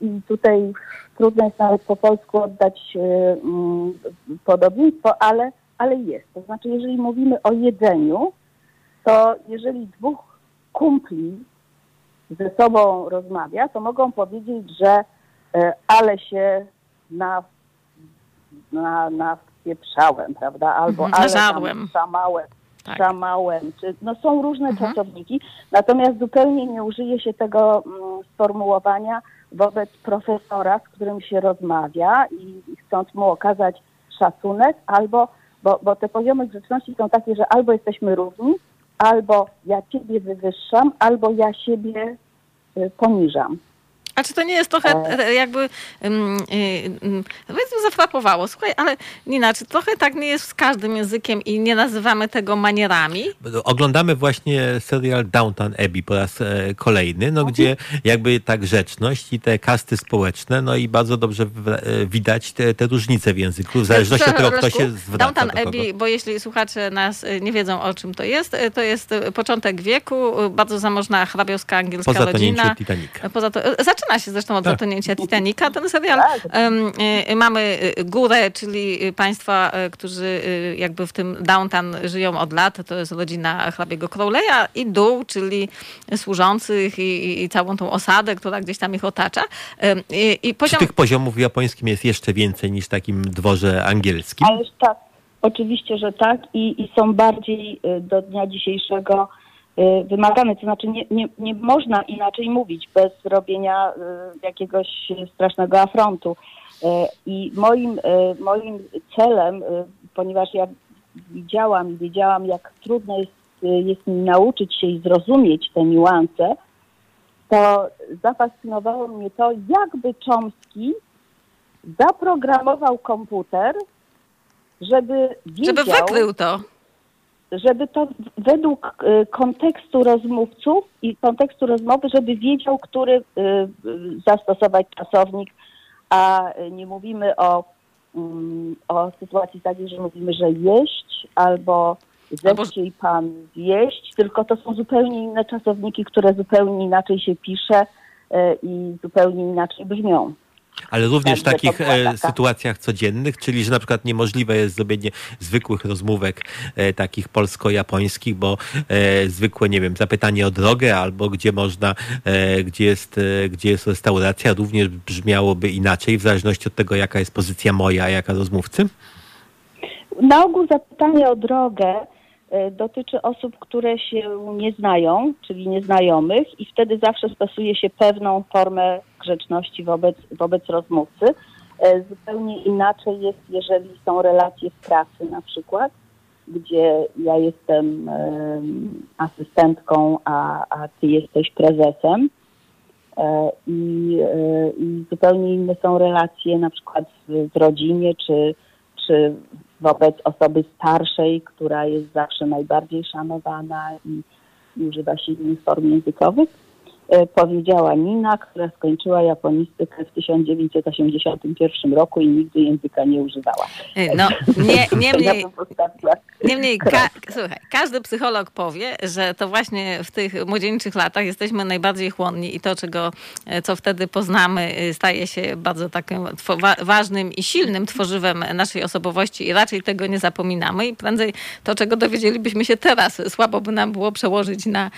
I tutaj trudno jest nawet po polsku oddać e, mm, podobieństwo, ale, ale jest. To znaczy, jeżeli mówimy o jedzeniu, to jeżeli dwóch kumpli ze sobą rozmawia, to mogą powiedzieć, że e, ale się na, na, na wpieprzałem, prawda? Albo Mhm, ale tam szamałem, Tak. szamałem. Czy, no są różne Mhm. czasowniki, natomiast zupełnie nie użyje się tego mm, sformułowania wobec profesora, z którym się rozmawia i i chcąc mu okazać szacunek, albo, bo, bo te poziomy grzeczności są takie, że albo jesteśmy równi, albo ja ciebie wywyższam, albo ja siebie y, poniżam. A czy to nie jest trochę jakby, um, um, powiedzmy, zafrapowało? Słuchaj, ale Nina, czy trochę tak nie jest z każdym językiem i nie nazywamy tego manierami? Oglądamy właśnie serial Downton Abbey po raz e, kolejny, no gdzie jakby ta grzeczność i te kasty społeczne, no i bardzo dobrze e, widać te, te różnice w języku, w zależności od tego, kto się zwraca Downton do. Abbey, bo jeśli słuchacze nas e, nie wiedzą o czym to jest, to jest początek wieku, bardzo zamożna hrabiowska angielska Po zatonięciu rodzina. Titanica. Poza to, e, zaczyna się zresztą od Tak. zatonięcia Titanica. Ten serial Tak. e, mamy e, górę, czyli e, państwa, którzy jakby w tym downtown żyją od lat. To jest rodzina hrabiego Crowleya i dół, czyli służących i, i, i całą tą osadę, która gdzieś tam ich otacza. I, i Czy poziom... tych poziomów w japońskim jest jeszcze więcej niż w takim dworze angielskim? Ależ tak, oczywiście, że tak i, i są bardziej y, do dnia dzisiejszego y, wymagane. To znaczy nie, nie, nie można inaczej mówić bez robienia y, jakiegoś strasznego afrontu. Y, I moim, moim celem, ponieważ ja widziałam i wiedziałam, jak trudno jest, jest mi nauczyć się i zrozumieć te niuanse, to zafascynowało mnie to, jakby Chomsky zaprogramował komputer, żeby wiedział, Żeby wykrył to. Żeby to według y, kontekstu rozmówców i kontekstu rozmowy, żeby wiedział, który y, zastosować czasownik, a nie mówimy o, mm, o sytuacji takiej, że mówimy, że jeść albo zechciej pan zjeść, tylko to są zupełnie inne czasowniki, które zupełnie inaczej się pisze y, i zupełnie inaczej brzmią. Ale również w takich e, sytuacjach codziennych, czyli że na przykład niemożliwe jest zrobienie zwykłych rozmówek e, takich polsko-japońskich, bo e, zwykłe, nie wiem, zapytanie o drogę albo gdzie można, e, gdzie, jest, e, gdzie jest restauracja, również brzmiałoby inaczej w zależności od tego, jaka jest pozycja moja, a jaka rozmówcy. Na ogół zapytanie o drogę e, dotyczy osób, które się nie znają, czyli nieznajomych i wtedy zawsze stosuje się pewną formę grzeczności wobec, wobec rozmówcy. E, Zupełnie inaczej jest, jeżeli są relacje w pracy na przykład, gdzie ja jestem em, asystentką, a, a ty jesteś prezesem. E, I, e, I zupełnie inne są relacje na przykład w, w rodzinie, czy, czy wobec osoby starszej, która jest zawsze najbardziej szanowana i, i używa się innych form językowych. E, Powiedziała Nina, która skończyła japonistykę w 1981 roku i nigdy języka nie używała. E, No, nie, niemniej, Niemniej, ka- słuchaj, każdy psycholog powie, że to właśnie w tych młodzieńczych latach jesteśmy najbardziej chłonni i to, czego, e, co wtedy poznamy, staje się bardzo takim wa- ważnym i silnym tworzywem naszej osobowości i raczej tego nie zapominamy i prędzej to, czego dowiedzielibyśmy się teraz, słabo by nam było przełożyć na,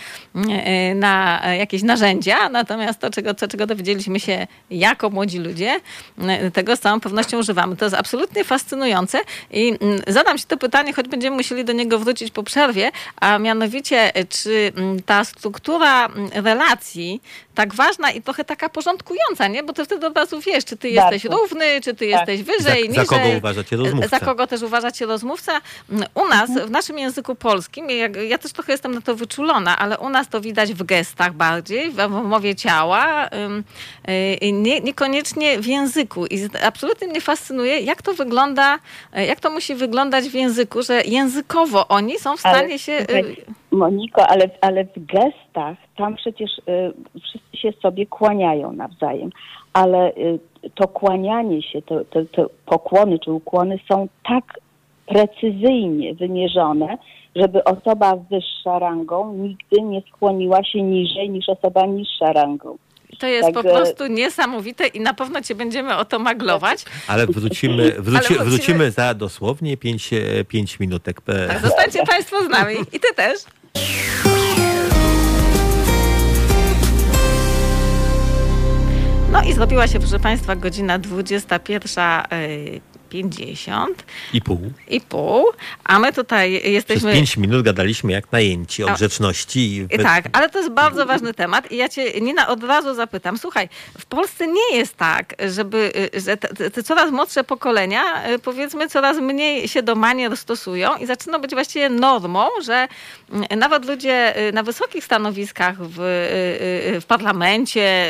na jakieś narzędzia, natomiast to, czego, to, czego dowiedzieliśmy się jako młodzi ludzie, e, tego z całą pewnością używamy. To jest absolutnie fascynujące i mm, zadam ci to pytanie, choć będziemy musieli do niego wrócić po przerwie, a mianowicie, e, czy mm, ta struktura mm, relacji, tak ważna i trochę taka porządkująca, nie? Bo ty wtedy od razu wiesz, czy ty Bardzo. jesteś równy, czy ty Tak. jesteś wyżej, za, niżej. za kogo uważacie rozmówcę? Za kogo też uważacie rozmówca? U nas, w naszym języku polskim, jak, ja też trochę jestem na to wyczulona, ale u nas to widać w gestach bardziej, w, w mowie ciała, y, nie, niekoniecznie w języku. I absolutnie mnie fascynuje, jak to wygląda, y, jak to musi wyglądać w języku, że językowo oni są w Ale stanie się... y, Moniko, ale, ale w gestach tam przecież wszyscy się sobie kłaniają nawzajem, ale to kłanianie się, to, to, to pokłony czy ukłony są tak precyzyjnie wymierzone, żeby osoba wyższa rangą nigdy nie skłoniła się niżej niż osoba niższa rangą. To jest po Także- prostu niesamowite i na pewno cię będziemy o to maglować. Ale wrócimy, wróci, wrócimy- wrócimy za dosłownie 5 pięć minutek. E, Tak, zostańcie Państwo z nami i ty też. No i zrobiła się, proszę Państwa, godzina 21.50 I pół. i pół, a my tutaj Przez jesteśmy... pięć minut gadaliśmy jak najęci o grzeczności. I Tak, ale to jest bardzo ważny temat i ja cię, Nina, od razu zapytam. Słuchaj, w Polsce nie jest tak, żeby, y, że te, te coraz młodsze pokolenia, y, powiedzmy, coraz mniej się do manier stosują i zaczyna być właściwie normą, że mm, nawet ludzie y, na wysokich stanowiskach w, y, y, w parlamencie,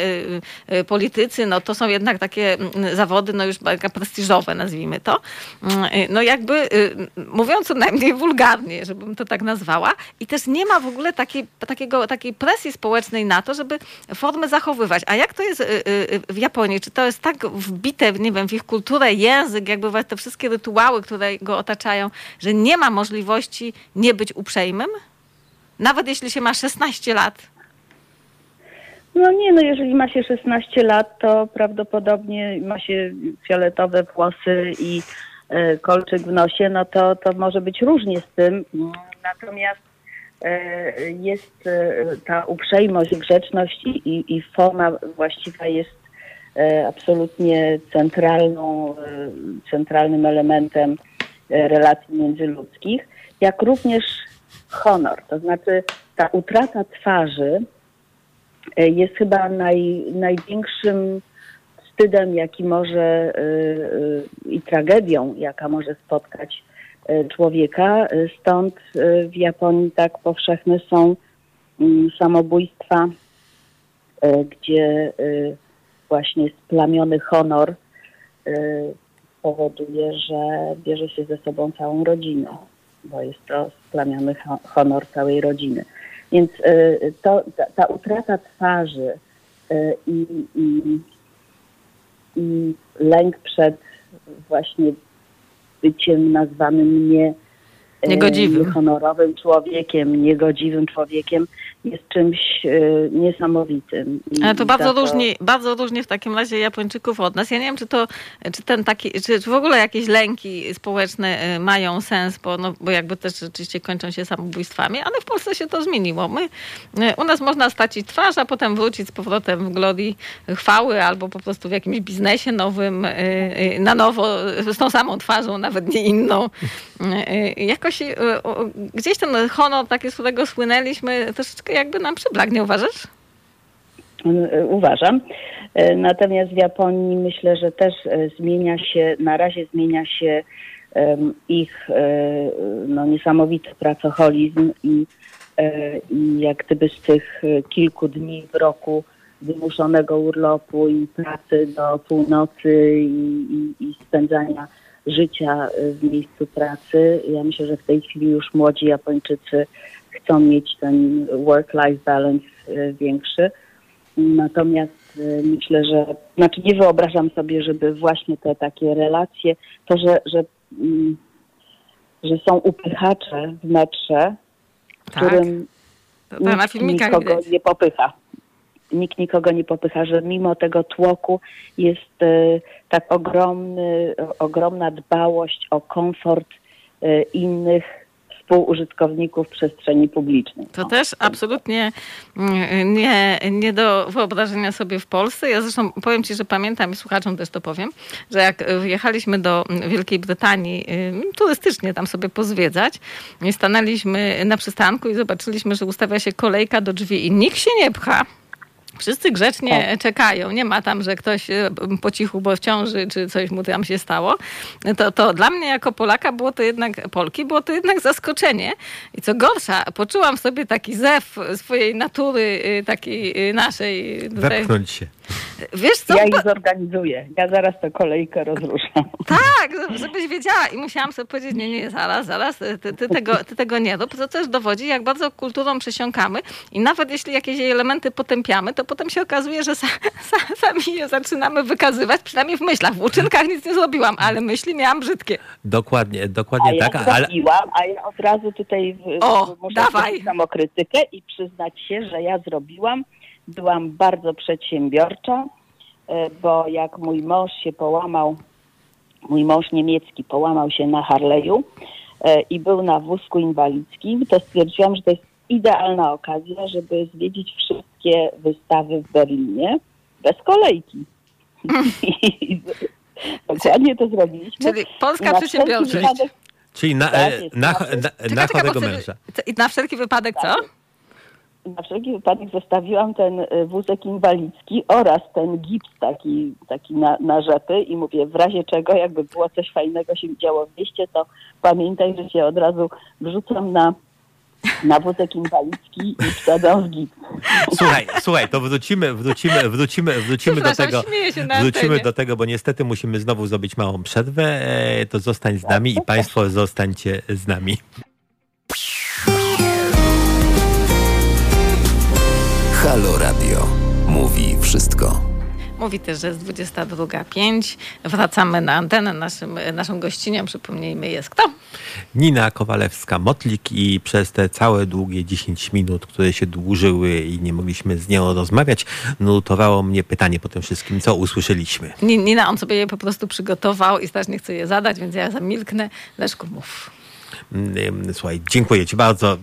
y, y, politycy, no to są jednak takie mm, zawody, no już prestiżowe, nazwijmy to. Mm, No jakby, y, mówiąc co najmniej wulgarnie, żebym to tak nazwała, i też nie ma w ogóle takiej, takiego, takiej presji społecznej na to, żeby formy zachowywać. A jak to jest y, y, w Japonii? Czy to jest tak wbite, nie wiem, w ich kulturę, język, jakby te wszystkie rytuały, które go otaczają, że nie ma możliwości nie być uprzejmym? Nawet jeśli się ma 16 lat. No nie, no jeżeli ma się 16 lat, to prawdopodobnie ma się fioletowe włosy i e, kolczyk w nosie, no to, to może być różnie z tym. Natomiast e, jest e, ta uprzejmość, grzeczność i, i, i forma właściwa jest absolutnie centralną, centralnym elementem relacji międzyludzkich, jak również honor, to znaczy ta utrata twarzy jest chyba naj, największym wstydem, jaki może y, y, i tragedią, jaka może spotkać człowieka. Stąd w Japonii tak powszechne są mm, samobójstwa, gdzie właśnie splamiony honor powoduje, że bierze się ze sobą całą rodzinę, bo jest to splamiony ho- honor całej rodziny. Więc y, to, ta, ta utrata twarzy y, i, i, i lęk przed właśnie byciem nazwanym nie, Niegodziwym. niehonorowym człowiekiem, niegodziwym człowiekiem jest czymś e, niesamowitym. Ale to bardzo za różnie, bardzo różnie w takim razie Japończyków od nas. Ja nie wiem, czy to, czy ten taki, czy, czy w ogóle jakieś lęki społeczne y, mają sens, bo, no, bo jakby też rzeczywiście kończą się samobójstwami, ale w Polsce się to zmieniło. My, y, u nas można stracić twarz, a potem wrócić z powrotem w glorii chwały albo po prostu w jakimś biznesie nowym, na nowo, z tą samą twarzą, nawet nie inną. Jakoś gdzieś ten honor taki, z którego słynęliśmy, troszeczkę jakby nam przyblakł, nie uważasz? E, Uważam. E, Natomiast w Japonii myślę, że też e, zmienia się, na razie zmienia się ich no, niesamowity pracoholizm i, i jak gdyby z tych kilku dni w roku wymuszonego urlopu i pracy do północy i, i, i spędzania życia w miejscu pracy. Ja myślę, że w tej chwili już młodzi Japończycy chcą mieć ten work-life balance e, większy. Natomiast y, myślę, że, znaczy nie wyobrażam sobie, żeby właśnie te takie relacje, to, że, że, mm, że są upychacze w metrze, którym to na nikt nikogo widać. nie popycha. Nikt nikogo nie popycha, że mimo tego tłoku jest y, tak ogromny, ogromna dbałość o komfort innych współużytkowników przestrzeni publicznej. To No. też absolutnie mm, nie, nie do wyobrażenia sobie w Polsce. Ja zresztą powiem Ci, że pamiętam i słuchaczom też to powiem, że jak wjechaliśmy do Wielkiej Brytanii y, turystycznie tam sobie pozwiedzać, stanęliśmy na przystanku i zobaczyliśmy, że ustawia się kolejka do drzwi i nikt się nie pcha. Wszyscy grzecznie czekają. Nie ma tam, że ktoś e, po cichu, bo w ciąży, czy coś mu tam się stało. To, to dla mnie jako Polaka było to jednak, Polki, było to jednak zaskoczenie. I co gorsza, poczułam w sobie taki zew swojej natury, y, takiej y, naszej. Wepchnąć się. Wiesz co? Ja ich zorganizuję. Ja zaraz tę kolejkę rozruszam. Tak, żebyś wiedziała. I musiałam sobie powiedzieć, nie, nie, zaraz, zaraz, ty, ty, tego, ty tego nie rób. To też dowodzi, jak bardzo kulturą przesiąkamy i nawet jeśli jakieś jej elementy potępiamy, to potem się okazuje, że sa, sa, sami je zaczynamy wykazywać, przynajmniej w myślach. W uczynkach nic nie zrobiłam, ale myśli miałam brzydkie. Dokładnie, A dokładnie ja tak, ale zrobiłam, a ja od razu tutaj w, O, muszę dawaj. zrobić samokrytykę i przyznać się, że ja zrobiłam. Byłam bardzo przedsiębiorcza, e, bo jak mój mąż się połamał, mój mąż niemiecki połamał się na Harley'u e, i był na wózku inwalidzkim, to stwierdziłam, że to jest idealna okazja, żeby zwiedzić wszystkie wystawy w Berlinie. bez kolejki. I Dokładnie to zrobiliśmy. Czyli polska na przedsiębiorczość. wypadek- Czyli na, Tak e, na, tak jest. na, Czekaj, na czekaj, chorego męża. I na wszelki wypadek co? Na wszelki wypadek zostawiłam ten y, wózek inwalidzki oraz ten gips taki, taki na, na rzepy i mówię, w razie czego, jakby było coś fajnego się działo w mieście, to pamiętaj, że się od razu wrzucam na, na wózek inwalidzki i wsadzam w gips. Słuchaj, słuchaj, to wrócimy, wrócimy, wrócimy, wrócimy do tego. Wrócimy do tego, bo niestety musimy znowu zrobić małą przerwę. E, To zostań z nami i Państwo zostańcie z nami. Halo Radio. Mówi wszystko. Mówi też, że jest 22.05. Wracamy na antenę. Naszym, naszą gościnią, przypomnijmy, jest kto? Nina Kowalewska-Motlik i przez te całe długie 10 minut, które się dłużyły i nie mogliśmy z nią rozmawiać, nutowało mnie pytanie po tym wszystkim, co usłyszeliśmy. Ni- Nina, on sobie je po prostu przygotował i strasznie chce je zadać, więc ja zamilknę. Leszku, mów. Słuchaj, dziękuję Ci bardzo.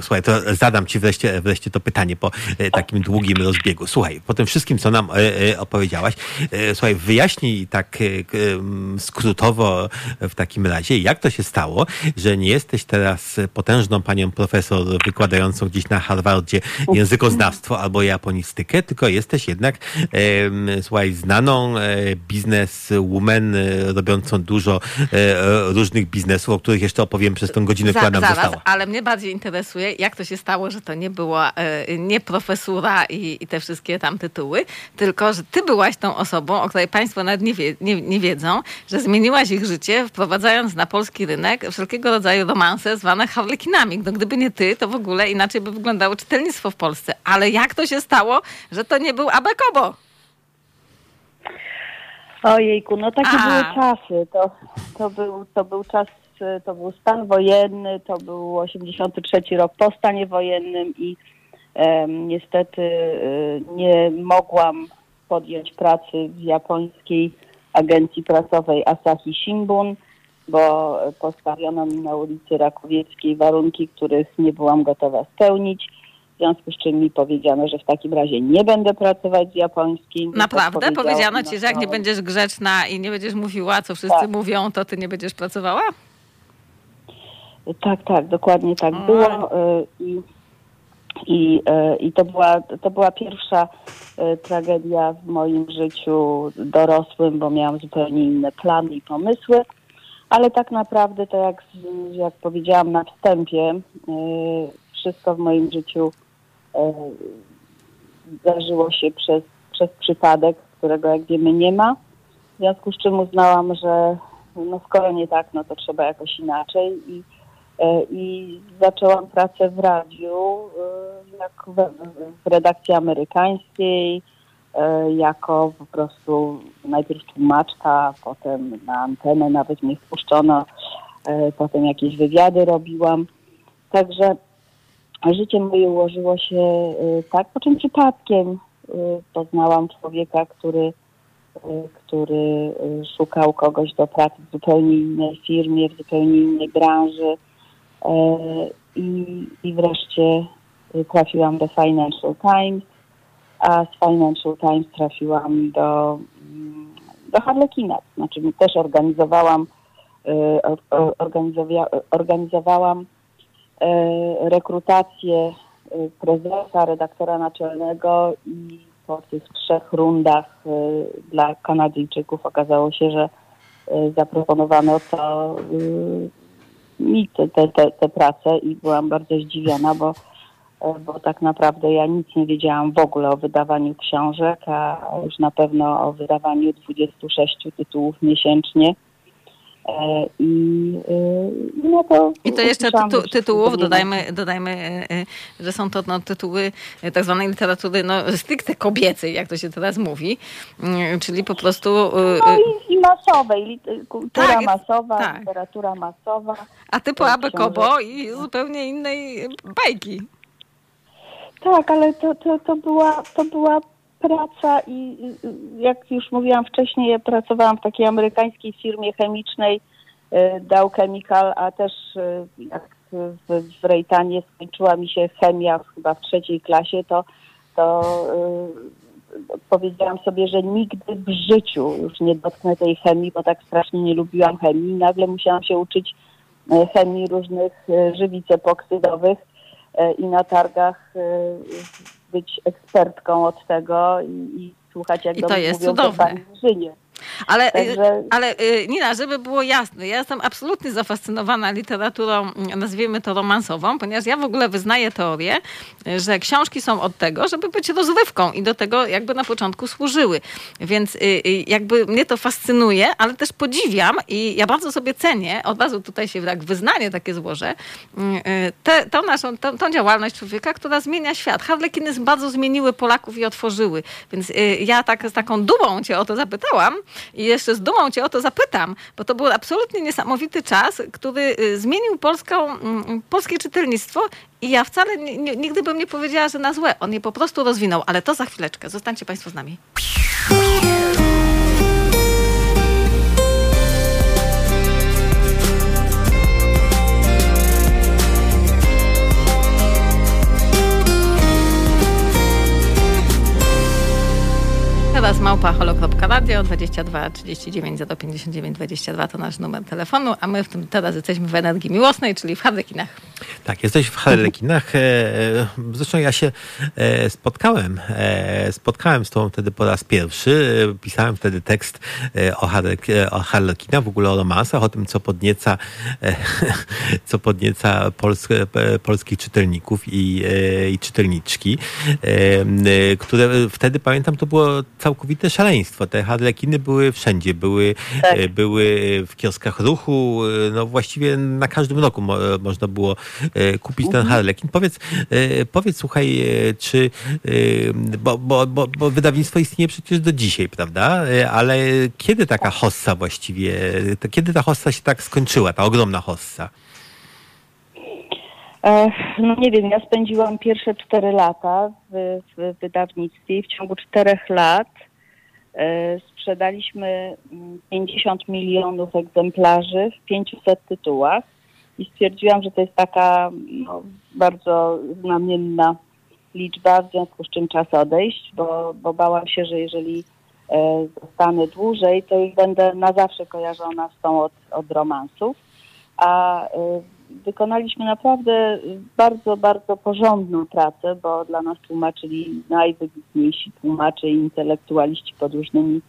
Słuchaj, to zadam Ci wreszcie, wreszcie to pytanie po e, takim długim rozbiegu. Słuchaj, po tym wszystkim, co nam e, e, opowiedziałaś, słuchaj, wyjaśnij tak skrótowo w takim razie, jak to się stało, że nie jesteś teraz potężną panią profesor wykładającą gdzieś na Harvardzie językoznawstwo albo japonistykę, tylko jesteś jednak, słuchaj, znaną bizneswoman, robiącą dużo różnych biznesów, o których jeszcze opowiem przez tą godzinę, która nam zaraz, została. ale mnie bardziej interesuje, jak to się stało, że to nie była e, nie profesura i, i te wszystkie tam tytuły, tylko że ty byłaś tą osobą, o której państwo nawet nie, wie, nie, nie wiedzą, że zmieniłaś ich życie, wprowadzając na polski rynek wszelkiego rodzaju romanse zwane harlekinami. No, gdyby nie ty, to w ogóle inaczej by wyglądało czytelnictwo w Polsce. Ale jak to się stało, że to nie był Abekobo? Ojejku, no takie A. były czasy. To, to, był, to był czas, to był stan wojenny, to był 83 rok po stanie wojennym i niestety y, nie mogłam podjąć pracy w japońskiej agencji prasowej Asahi Shimbun, bo postawiono mi na ulicy Rakowieckiej warunki, których nie byłam gotowa spełnić. W związku z czym mi powiedziano, że w takim razie nie będę pracować z japońskim. Naprawdę? Powiedziano ci, że jak nie będziesz grzeczna i nie będziesz mówiła, co wszyscy Tak. mówią, to ty nie będziesz pracowała? Tak, tak, dokładnie tak było. y, I, i, y, i to, była, to była pierwsza y, tragedia w moim życiu dorosłym, bo miałam zupełnie inne plany i pomysły. Ale tak naprawdę, to jak, jak powiedziałam na wstępie, wszystko w moim życiu zdarzyło się przez, przez przypadek, którego jak wiemy nie ma. W związku z czym uznałam, że no skoro nie tak, no to trzeba jakoś inaczej i, e, i zaczęłam pracę w radiu e, jak w, redakcji amerykańskiej, e, jako po prostu najpierw tłumaczka, potem na antenę nawet mnie wpuszczono, e, potem jakieś wywiady robiłam. Także życie moje ułożyło się e, tak, po czym przypadkiem e, poznałam człowieka, który który szukał kogoś do pracy w zupełnie innej firmie, w zupełnie innej branży e, i, i wreszcie trafiłam do Financial Times, a z Financial Times trafiłam do, mm, do Harlekina. Znaczy też organizowałam y, or- or- organizowia- organizowałam e, rekrutację prezesa, redaktora naczelnego i po tych trzech rundach dla Kanadyjczyków okazało się, że zaproponowano to mi te, te, te, te prace i byłam bardzo zdziwiona, bo, e, bo tak naprawdę ja nic nie wiedziałam w ogóle o wydawaniu książek, a już na pewno o wydawaniu 26 tytułów miesięcznie. E, I y, no to I to jeszcze tytu, tytułów, dodajmy, dodajmy e, e, że są to no, tytuły e, tak zwanej literatury no, stricte kobiecej, jak to się teraz mówi, Mm, czyli po prostu... e, No i, i masowej, kultura Tak, masowa, tak. literatura masowa. A ty po Abekobo książek. i zupełnie innej bajki. Tak, ale to, to, to, była, to była praca i jak już mówiłam wcześniej, ja pracowałam w takiej amerykańskiej firmie chemicznej y, Dow Chemical, a też y, jak w, Rejtanie skończyła mi się chemia chyba w trzeciej klasie, to, to powiedziałam sobie, że nigdy w życiu już nie dotknę tej chemii, bo tak strasznie nie lubiłam chemii. Nagle musiałam się uczyć e, chemii różnych e, żywic epoksydowych e, i na targach być ekspertką od tego i, i słuchać, jak I to jest mówią, cudowne. Żynie. Ale, y, Także... ale y, Nina, żeby było jasne, ja jestem absolutnie zafascynowana literaturą, nazwijmy to romansową, ponieważ ja w ogóle wyznaję teorię, że książki są od tego, żeby być rozrywką i do tego jakby na początku służyły. Więc y, jakby mnie to fascynuje, ale też podziwiam i ja bardzo sobie cenię, od razu tutaj się tak wyznanie takie złożę, te, tą naszą, tą, tą działalność człowieka, która zmienia świat. Harlekiny bardzo zmieniły Polaków i otworzyły. Więc ja tak z taką dumą cię o to zapytałam, i jeszcze z dumą cię o to zapytam, bo to był absolutnie niesamowity czas, który y, zmienił polską, mm, polskie czytelnictwo i ja wcale nigdy bym nie powiedziała, że na złe. On je po prostu rozwinął, ale to za chwileczkę. Zostańcie Państwo z nami. Teraz małpa holo.radio 22 39 059 22 to nasz numer telefonu, a my w tym teraz jesteśmy w energii miłosnej, czyli w Harlekinach. Tak, jesteś w Harlekinach. E, e, zresztą ja się e, spotkałem, spotkałem z tobą wtedy po raz pierwszy. Pisałem wtedy tekst o, Harlek, o Harlekinach, w ogóle o romansach, o tym, co podnieca, co podnieca polskie, polskich czytelników i, i czytelniczki, które wtedy, pamiętam, to było całkowite szaleństwo. Te harlekiny były wszędzie, były, tak. E, były w kioskach ruchu, e, no właściwie na każdym roku mo można było e, kupić ten mhm. harlekin. Powiedz, powiedz słuchaj, czy, bo, bo, bo, bo wydawnictwo istnieje przecież do dzisiaj, prawda? Ale kiedy taka hossa właściwie, kiedy ta hossa się tak skończyła, ta ogromna hossa? No nie wiem, ja spędziłam pierwsze cztery lata w, w wydawnictwie i w ciągu czterech lat e, sprzedaliśmy 50 mm, milionów egzemplarzy w 500 tytułach i stwierdziłam, że to jest taka no, bardzo znamienna liczba, w związku z czym czas odejść, bo, bo bałam się, że jeżeli e, zostanę dłużej, to już będę na zawsze kojarzona z tą od, od romansów. A e, wykonaliśmy naprawdę bardzo, bardzo porządną pracę, bo dla nas tłumaczyli najwybitniejsi tłumacze i intelektualiści pod różnymi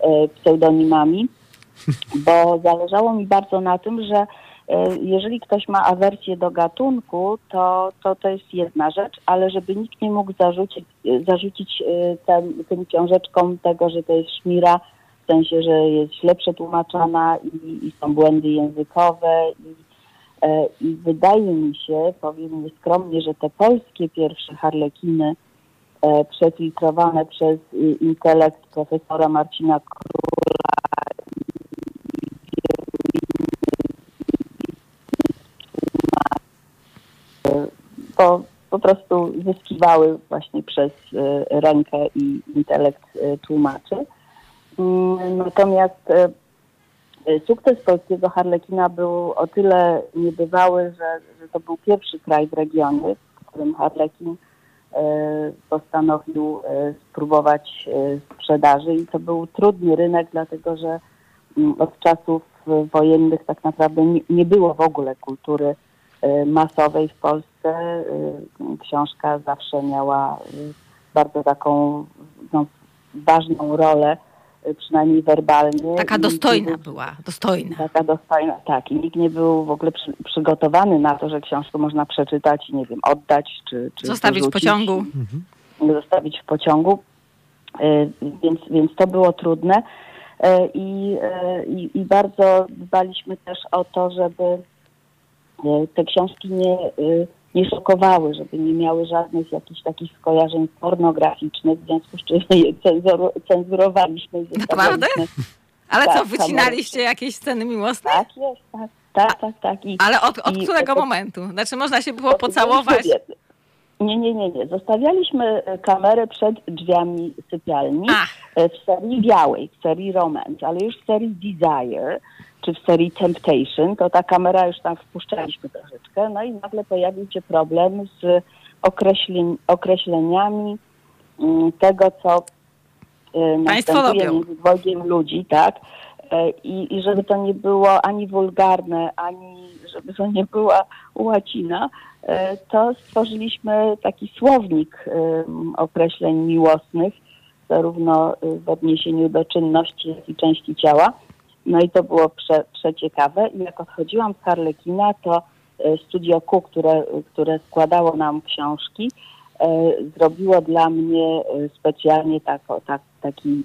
e, pseudonimami, bo zależało mi bardzo na tym, że e, jeżeli ktoś ma awersję do gatunku, to, to to jest jedna rzecz, ale żeby nikt nie mógł zarzucić, zarzucić e, tym, książeczkom tego, że to jest szmira, w sensie, że jest źle przetłumaczona i, i są błędy językowe i E, I wydaje mi się, powiem nieskromnie, że te polskie pierwsze harlekiny e, przefiltrowane przez intelekt profesora Marcina Króla po, po prostu zyskiwały właśnie przez e, rękę i intelekt tłumaczy. Mm, natomiast Y, sukces polskiego Harlekina był o tyle niebywały, że, że to był pierwszy kraj w regionie, w którym Harlekin y, postanowił y, spróbować sprzedaży i to był trudny rynek, dlatego że mm, od czasów wojennych tak naprawdę nie, było w ogóle kultury masowej w Polsce. Książka zawsze miała bardzo taką no, ważną rolę Y, przynajmniej werbalnie. Taka dostojna była, dostojna. Taka dostojna, tak. I nikt nie był w ogóle przy, przygotowany na to, że książkę można przeczytać i nie wiem, oddać czy... czy Zostawić w pociągu. Mhm. Zostawić w pociągu. Y, więc, więc to było trudne. Y, I, i, I bardzo dbaliśmy też o to, żeby te książki nie nie szokowały, żeby nie miały żadnych jakichś takich skojarzeń pornograficznych, w związku z czym je cenzur, cenzurowaliśmy. Naprawdę? Ale tak, co, wycinaliście jakieś sceny miłosne? Tak, jest, tak, tak, tak. tak. I, Ale od, od i, którego momentu? Znaczy można się było pocałować? Nie, nie, nie, nie. Zostawialiśmy e, kamerę przed drzwiami sypialni Ach. E, w serii białej, w serii Romance, ale już w serii Desire czy w serii Temptation, to ta kamera już tam wpuszczaliśmy troszeczkę, no i nagle pojawił się problem z określeń, określeniami mm, tego, co e, Państwo robią. między dwojgiem ludzi, tak? E, I, I żeby to nie było ani wulgarne, ani żeby to nie była łacina, e, to stworzyliśmy taki słownik em, określeń miłosnych, zarówno e, w odniesieniu do czynności, jak i części ciała. No i to było prze, przeciekawe. I jak odchodziłam z Harlekina, to e, Studio Q, które, które składało nam książki, e, zrobiło dla mnie e, specjalnie tak, tak, taki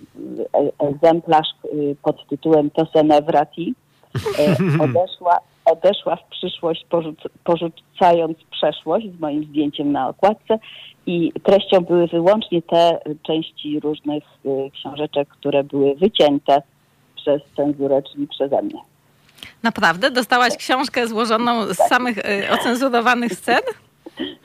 egzemplarz pod tytułem Tosenevrati. E, Odeszła, odeszła w przyszłość, porzuc, porzucając przeszłość z moim zdjęciem na okładce i treścią były wyłącznie te części różnych książeczek, które były wycięte przez cenzurę, czyli przeze mnie. Naprawdę? Dostałaś książkę złożoną z samych y, ocenzurowanych scen?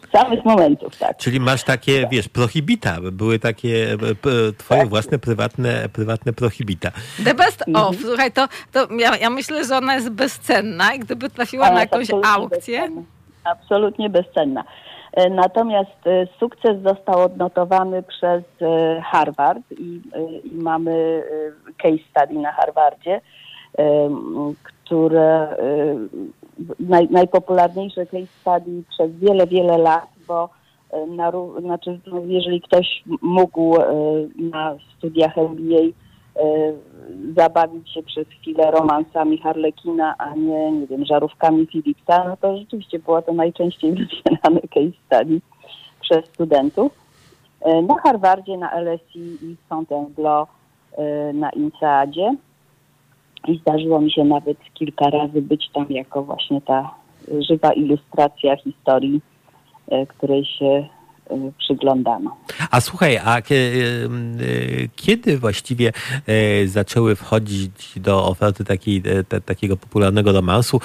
Z samych momentów, tak. Czyli masz takie, wiesz, prohibita. Były takie e, p- twoje własne prywatne, prywatne prohibita. The best Mhm. of. Słuchaj, to, to ja, ja myślę, że ona jest bezcenna i gdyby trafiła Ona na jakąś absolutnie aukcję, bezcenna. Absolutnie bezcenna. E, Natomiast e, sukces został odnotowany przez e, Harvard i, i mamy case study na Harvardzie, które naj, najpopularniejsze case study przez wiele, wiele lat, bo na, znaczy, no, jeżeli ktoś mógł na studiach MBA zabawić się przez chwilę romansami Harlekina, a nie, nie wiem, żarówkami Philipsa, no to rzeczywiście było to najczęściej wycierane case study przez studentów. E, Na Harvardzie, na LSE i w Fontainebleau e, na INSEADzie i zdarzyło mi się nawet kilka razy być tam jako właśnie ta e, żywa ilustracja historii, e, której się e, przyglądano. A słuchaj, a kie- e, kiedy właściwie zaczęły wchodzić do oferty te, takiego popularnego romansu,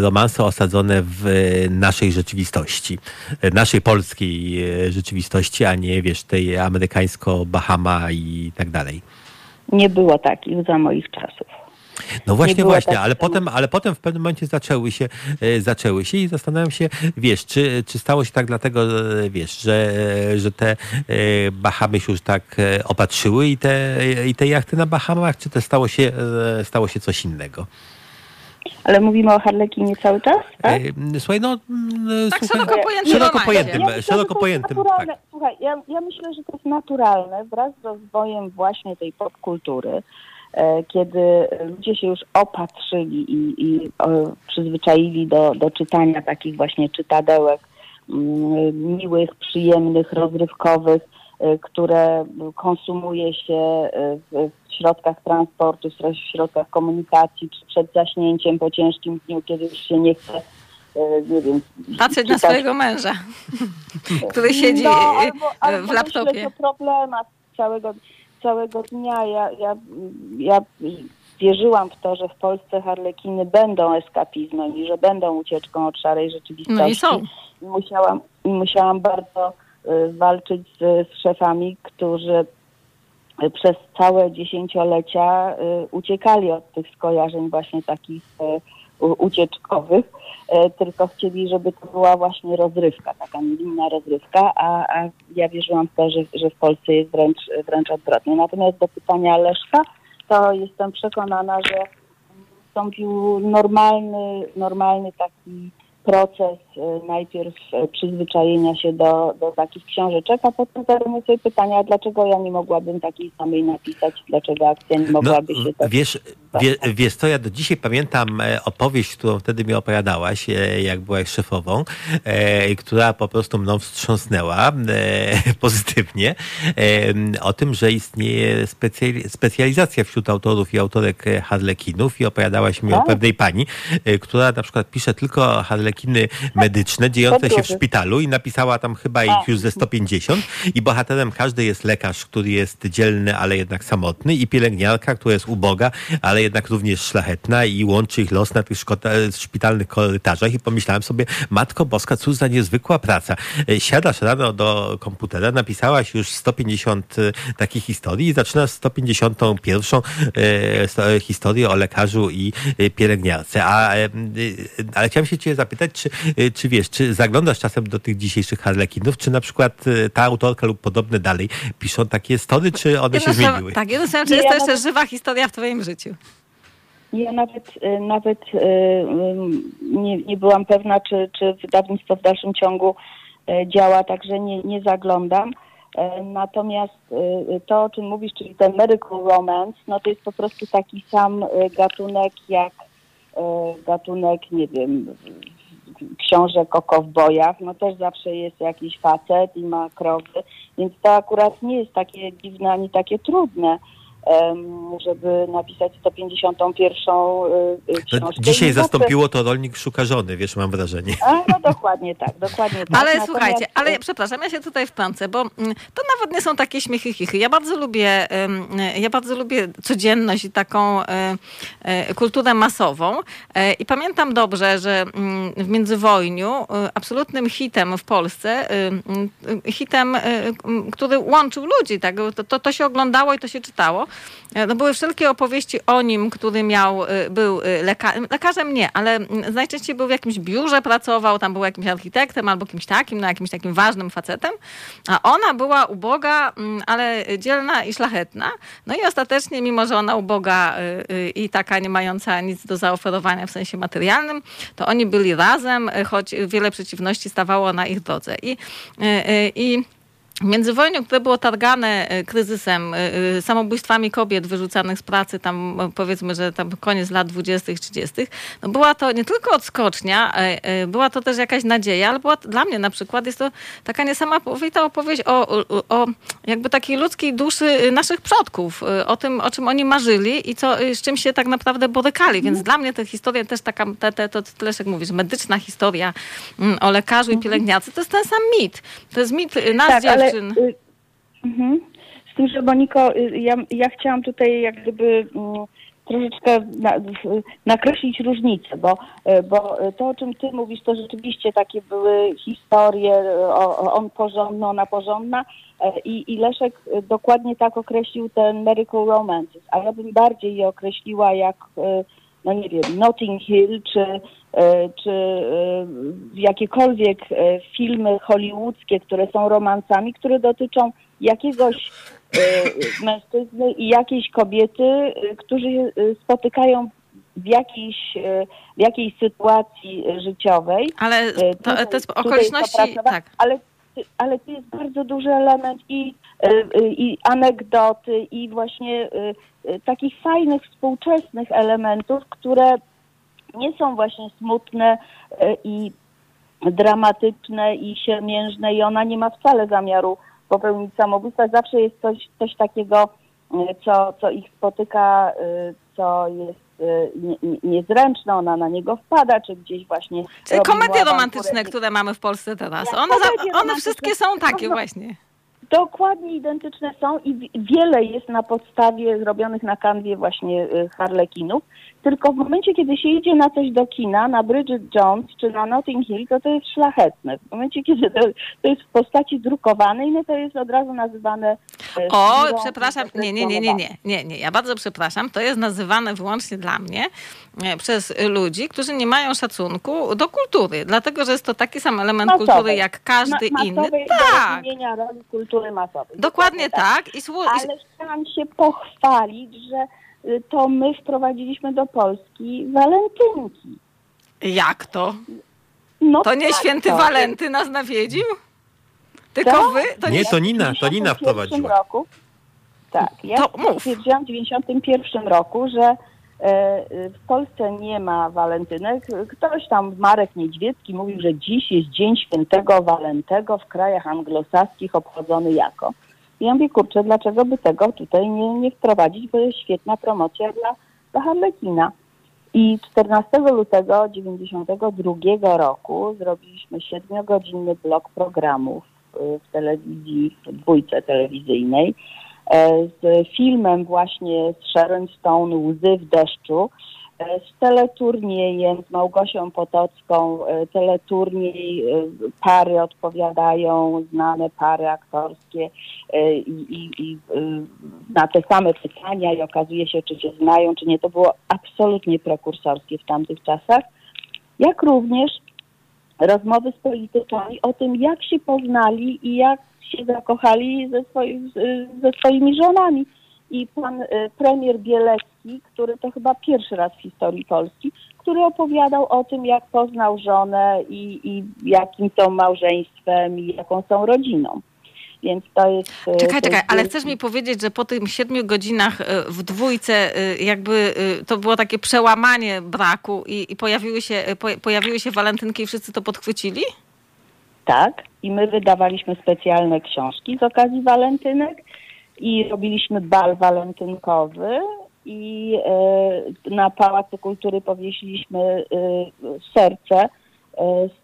romanse osadzone w naszej rzeczywistości, naszej polskiej rzeczywistości, a nie wiesz, tej amerykańsko-Bahama i tak dalej? Nie było takich za moich czasów. No właśnie, właśnie, tak ale samo. potem, ale potem w pewnym momencie zaczęły się, e, zaczęły się i zastanawiam się, wiesz, czy, czy stało się tak dlatego, e, wiesz, że, e, że te Bahamy się już tak opatrzyły i te, i te jachty na Bahamach, czy to stało się, stało się coś innego? Ale mówimy o Harlekinie cały czas, tak? Słuchaj, no... mm, Tak słuchaj, szeroko pojętym szeroko pojętym, Ja myślę, że szeroko to jest pojętym, naturalne. tak. Słuchaj, ja, ja myślę, że to jest naturalne wraz z rozwojem właśnie tej popkultury, e, kiedy ludzie się już opatrzyli i, i e, przyzwyczaili do, do czytania takich właśnie czytadełek mm, miłych, przyjemnych, rozrywkowych, e, które konsumuje się e, w, w środkach transportu, w środkach komunikacji, czy przed zaśnięciem po ciężkim dniu, kiedy już się nie chce, e, nie wiem, patrzeć na czytać swojego męża, który siedzi no, e, albo, w albo laptopie. myśleć o problemach całego, całego dnia. Ja, ja, ja wierzyłam w to, że w Polsce harlekiny będą eskapizmem i że będą ucieczką od szarej rzeczywistości. No i są. I musiałam, i musiałam bardzo y, walczyć z, z szefami, którzy y, przez całe dziesięciolecia y, uciekali od tych skojarzeń właśnie takich y, ucieczkowych, y, tylko chcieli, żeby to była właśnie rozrywka, taka niewinna rozrywka, a, a ja wierzyłam w to, że, że w Polsce jest wręcz, wręcz odwrotnie. Natomiast do pytania Leszka, to jestem przekonana, że nastąpił normalny, normalny taki proces y, najpierw y, przyzwyczajenia się do, do takich książeczek, a potem zadamy sobie pytania, dlaczego ja nie mogłabym takiej samej napisać, dlaczego akcja nie mogłaby się tak... Wiesz, wie, wiesz co, ja do dzisiaj pamiętam e, opowieść, którą wtedy mi opowiadałaś, e, jak byłaś szefową, e, która po prostu mną wstrząsnęła pozytywnie, o tym, że istnieje specjali- specjalizacja wśród autorów i autorek harlekinów i opowiadałaś mi o Tak. pewnej pani, która na przykład pisze tylko harlekiny medyczne, dziejące się w szpitalu i napisała tam chyba ich A. już ze 150 i bohaterem każdej jest lekarz, który jest dzielny, ale jednak samotny i pielęgniarka, która jest uboga, ale ale jednak również szlachetna i łączy ich los na tych szpitalnych korytarzach i pomyślałem sobie, Matko Boska, cóż za niezwykła praca. Siadasz rano do komputera, napisałaś już 150 takich historii i zaczynasz 151 historię o lekarzu i pielęgniarce. A, ale chciałem się cię zapytać, czy, czy wiesz, czy zaglądasz czasem do tych dzisiejszych harlekinów, czy na przykład ta autorka lub podobne dalej piszą takie story, czy one się zmieniły? Tak, jedno czy jest to jeszcze żywa historia w twoim życiu? Ja nawet, y, nawet y, nie, nie byłam pewna, czy, czy wydawnictwo w dalszym ciągu y, działa, także nie, nie zaglądam. Natomiast to, o czym mówisz, czyli ten medical romance, no to jest po prostu taki sam gatunek jak gatunek, nie wiem, książek o kowbojach, no też zawsze jest jakiś facet i ma krowy, więc to akurat nie jest takie dziwne ani takie trudne żeby napisać 151 y, y, książkę. No, dzisiaj zastąpiło to rolnik szuka żony, wiesz, mam wrażenie. A, no dokładnie tak, dokładnie tak. Ale Natomiast... słuchajcie, ale przepraszam, ja się tutaj wtrącę, bo mm, to nawet nie są takie śmiechy chichy. Ja bardzo lubię, ja bardzo lubię codzienność i taką e, e, kulturę masową e, i pamiętam dobrze, że mm, w międzywojniu absolutnym hitem w Polsce, hitem, który łączył ludzi, tak? to, to, to się oglądało i to się czytało, E, no były wszelkie opowieści o nim, który miał, e, był e, lekarzem, lekarzem nie, ale najczęściej był w jakimś biurze, pracował, tam był jakimś architektem albo kimś takim, no jakimś takim ważnym facetem, a ona była uboga, ale dzielna i szlachetna. No i ostatecznie, mimo że ona uboga i taka nie mająca nic do zaoferowania w sensie materialnym, to oni byli razem, choć wiele przeciwności stawało na ich drodze. I, i międzywojniu, które było targane e, kryzysem, e, e, samobójstwami kobiet wyrzucanych z pracy, tam powiedzmy, że tam koniec lat 20., 30., no była to nie tylko odskocznia, była to też jakaś nadzieja, ale była dla mnie na przykład jest to taka niesamowita opowieść o, o, o jakby takiej ludzkiej duszy naszych przodków, o tym, o czym oni marzyli i co, z czym się tak naprawdę borykali. Więc dla mnie te historie też taka, te, te, to Leszek mówisz, medyczna historia mm, o lekarzu i mhm. pielęgniarce, to jest ten sam mit. To jest mit nas tak, dziewczyn. Ale, y, mhm. Z tym, że Moniko, y, ja, ja chciałam tutaj jak gdyby mm, troszeczkę na, nakreślić różnicę, bo, y, bo to, o czym ty mówisz, to rzeczywiście takie były historie, o, on porządny, ona porządna i, i Leszek dokładnie tak określił ten medical romances, a ja bym bardziej je określiła jak, no nie wiem, Notting Hill, czy E, czy e, jakiekolwiek e, filmy hollywoodzkie, które są romansami, które dotyczą jakiegoś mężczyzny i jakiejś kobiety, którzy spotykają w jakiejś, w jakiejś sytuacji życiowej. Ale to, to jest okoliczności, tak. Ale, ale tu jest bardzo duży element i, i anegdoty i właśnie takich fajnych, współczesnych elementów, które nie są właśnie smutne e, i dramatyczne i siermiężne i ona nie ma wcale zamiaru popełnić samobójstwa. Zawsze jest coś, coś takiego, e, co, co ich spotyka, e, co jest niezręczne, ona na niego wpada, czy gdzieś właśnie... Czyli komedie romantyczne, które mamy w Polsce teraz. One, one wszystkie są takie właśnie. Dokładnie identyczne są i wiele jest na podstawie zrobionych na kanwie właśnie harlekinów. Tylko w momencie, kiedy się idzie na coś do kina, na Bridget Jones czy na Notting Hill, to to jest szlachetne. W momencie, kiedy to, to jest w postaci drukowanej, no to jest od razu nazywane... E, o, przepraszam, nie, nie, nie, nie, nie, nie, nie, ja bardzo przepraszam. To jest nazywane wyłącznie dla mnie e, przez ludzi, którzy nie mają szacunku do kultury, dlatego, że jest to taki sam element masowej. kultury jak każdy Ma, inny. Tak. roli kultury masowej. Dokładnie, tak. tak. I Ale chciałam się pochwalić, że Y, to my wprowadziliśmy do Polski walentynki. Jak to? No to nie tak święty to. Walenty nas nawiedził? Tylko to? wy? To nie, nie, to Nina, to Nina wprowadziła. Roku, tak, ja to mów. stwierdziłam w 91 roku, że w Polsce nie ma walentynek. Ktoś tam, Marek Niedźwiecki mówił, że dziś jest Dzień Świętego Walentego w krajach anglosaskich obchodzony jako. I ja mówię, kurczę, dlaczego by tego tutaj nie, nie wprowadzić, bo jest świetna promocja dla, dla Harlekina. I 14 lutego 92 roku zrobiliśmy siedmiogodzinny blok programów w telewizji, w dwójce telewizyjnej, z filmem właśnie z Sharon Stone Łzy w deszczu, z teleturniejem z Małgosią Potocką, teleturniej, pary odpowiadają, znane pary aktorskie i, i, i, na te same pytania i okazuje się, czy się znają, czy nie. To było absolutnie prekursorskie w tamtych czasach. Jak również rozmowy z politykami o tym, jak się poznali i jak się zakochali ze, ze swoimi żonami. I pan y, premier Bielecki, który to chyba pierwszy raz w historii Polski, który opowiadał o tym, jak poznał żonę i, i jakim są małżeństwem i jaką są rodziną. Więc to jest. E, czekaj, czekaj, ale chcesz mi powiedzieć, że po tych siedmiu godzinach e, w dwójce e, jakby to było takie przełamanie braku i, i pojawiły, się, pojawiły się walentynki i wszyscy to podchwycili? Tak, i my wydawaliśmy specjalne książki z okazji walentynek i robiliśmy bal walentynkowy i na Pałacu Kultury powiesiliśmy serce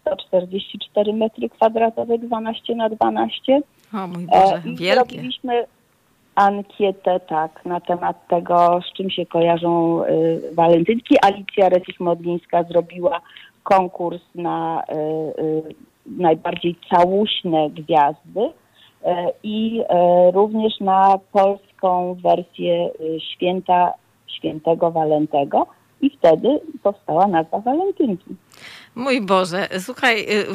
144 metry kwadratowe, 12 na 12 o mój Boże, I wielkie. robiliśmy ankietę tak na temat tego, z czym się kojarzą walentynki. Alicja Resich-Modlińska zrobiła konkurs na najbardziej całuśne gwiazdy y, i y, również na polską wersję y, święta świętego Walentego i wtedy powstała nazwa walentynki. Mój Boże, słuchaj, y,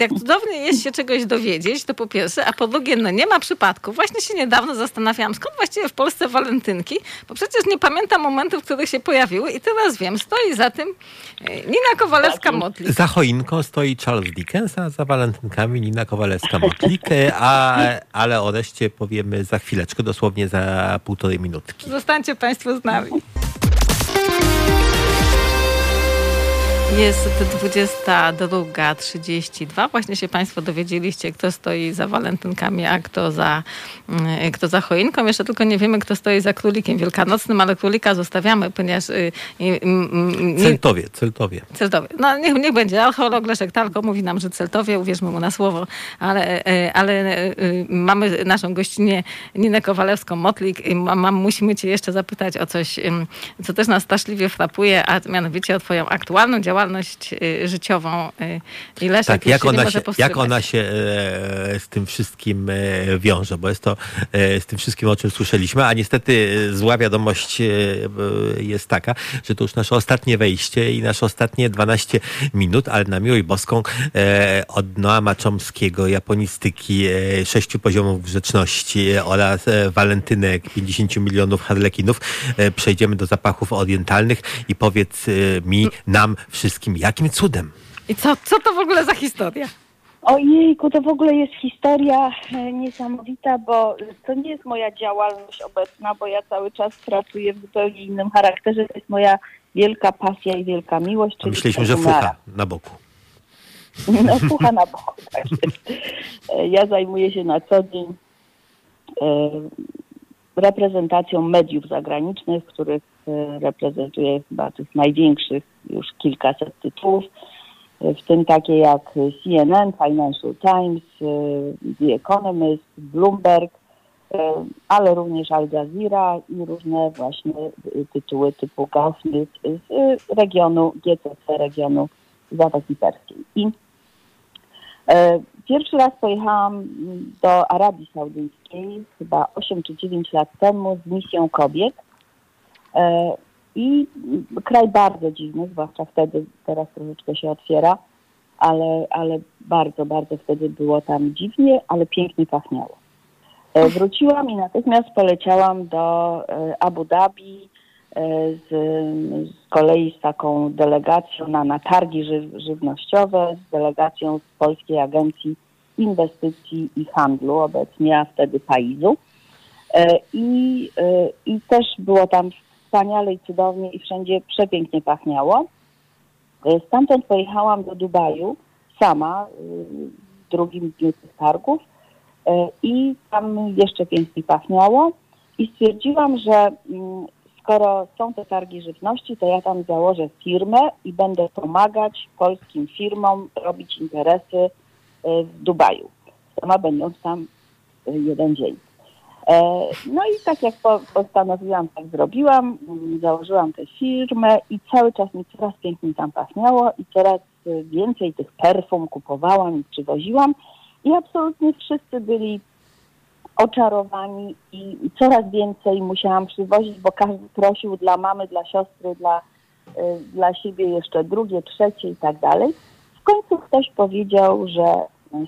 jak cudownie jest się czegoś dowiedzieć, to po pierwsze, a po drugie, no nie ma przypadku. Właśnie się niedawno zastanawiałam, skąd właściwie w Polsce walentynki, bo przecież nie pamiętam momentów, w których się pojawiły i teraz wiem, stoi za tym y, Nina Kowalewska-Motlik. Za choinką stoi Charles Dickens, a za walentynkami Nina Kowalewska-Motlik, a, ale o reszcie powiemy za chwileczkę, dosłownie za półtorej minutki. Zostańcie Państwo z nami. Jest 22.32. Właśnie się Państwo dowiedzieliście, kto stoi za walentynkami, a kto za, mm, kto za choinką. Jeszcze tylko nie wiemy, kto stoi za królikiem wielkanocnym, ale królika zostawiamy, ponieważ... Y, y, celtowie, celtowie. Celtowie. No niech, niech będzie. Archeolog Leszek Talko mówi nam, że celtowie, uwierzmy mu na słowo, ale, y, ale mamy naszą gościnę Ninę Kowalewską-Motlik i mam, musimy cię jeszcze zapytać o coś, co też nas straszliwie frapuje, a mianowicie o twoją aktualną działalność działalność y, życiową i Leszek tak, jak ona, się, jak ona się e, z tym wszystkim e, wiąże, bo jest to e, z tym wszystkim, o czym słyszeliśmy, a niestety zła wiadomość jest taka, że to już nasze ostatnie wejście i nasze ostatnie 12 minut, ale na miłość boską od Noama Chomskiego, japonistyki, sześciu poziomów grzeczności oraz walentynek 50 milionów harlekinów przejdziemy do zapachów orientalnych i powiedz mi, nam, wszystkim, wszystkim. Jakim cudem? I co, co to w ogóle za historia? Ojejku, to w ogóle jest historia e, niesamowita, bo to nie jest moja działalność obecna, bo ja cały czas pracuję w zupełnie innym charakterze. To jest moja wielka pasja i wielka miłość. Czyli myśleliśmy, że fucha na boku. No fucha na boku, tak. E, ja zajmuję się na co dzień e, reprezentacją mediów zagranicznych, których reprezentuję chyba tych największych już kilkaset tytułów, w tym takie jak CNN, Financial Times, The Economist, Bloomberg, ale również Al Jazeera i różne właśnie tytuły typu Gulf News z regionu GCC, regionu Zatoki Perskiej. I e, pierwszy raz pojechałam do Arabii Saudyjskiej chyba 8 czy 9 lat temu z misją kobiet e, i kraj bardzo dziwny, zwłaszcza wtedy, teraz troszeczkę się otwiera, ale, ale bardzo, bardzo wtedy było tam dziwnie, ale pięknie pachniało. E, wróciłam i natychmiast poleciałam do e, Abu Dhabi z, z kolei z taką delegacją na, na targi ży, żywnościowe, z delegacją z Polskiej Agencji Inwestycji i Handlu, obecnie a wtedy Paizu. I, I też było tam wspaniale i cudownie i wszędzie przepięknie pachniało. E, stamtąd pojechałam do Dubaju sama e, w drugim dniu tych targów e, i tam jeszcze piękniej pachniało i stwierdziłam, że mm, skoro są te targi żywności, to ja tam założę firmę i będę pomagać polskim firmom robić interesy w Dubaju. Sama będąc tam jeden dzień. E, no i tak jak postanowiłam, tak zrobiłam. Mm, założyłam tę firmę i cały czas mi coraz piękniej tam pachniało i coraz więcej tych perfum kupowałam i przywoziłam. I absolutnie wszyscy byli oczarowani i coraz więcej musiałam przywozić, bo każdy prosił dla mamy, dla siostry, dla, y, dla siebie jeszcze drugie, trzecie i tak dalej. W końcu ktoś powiedział, że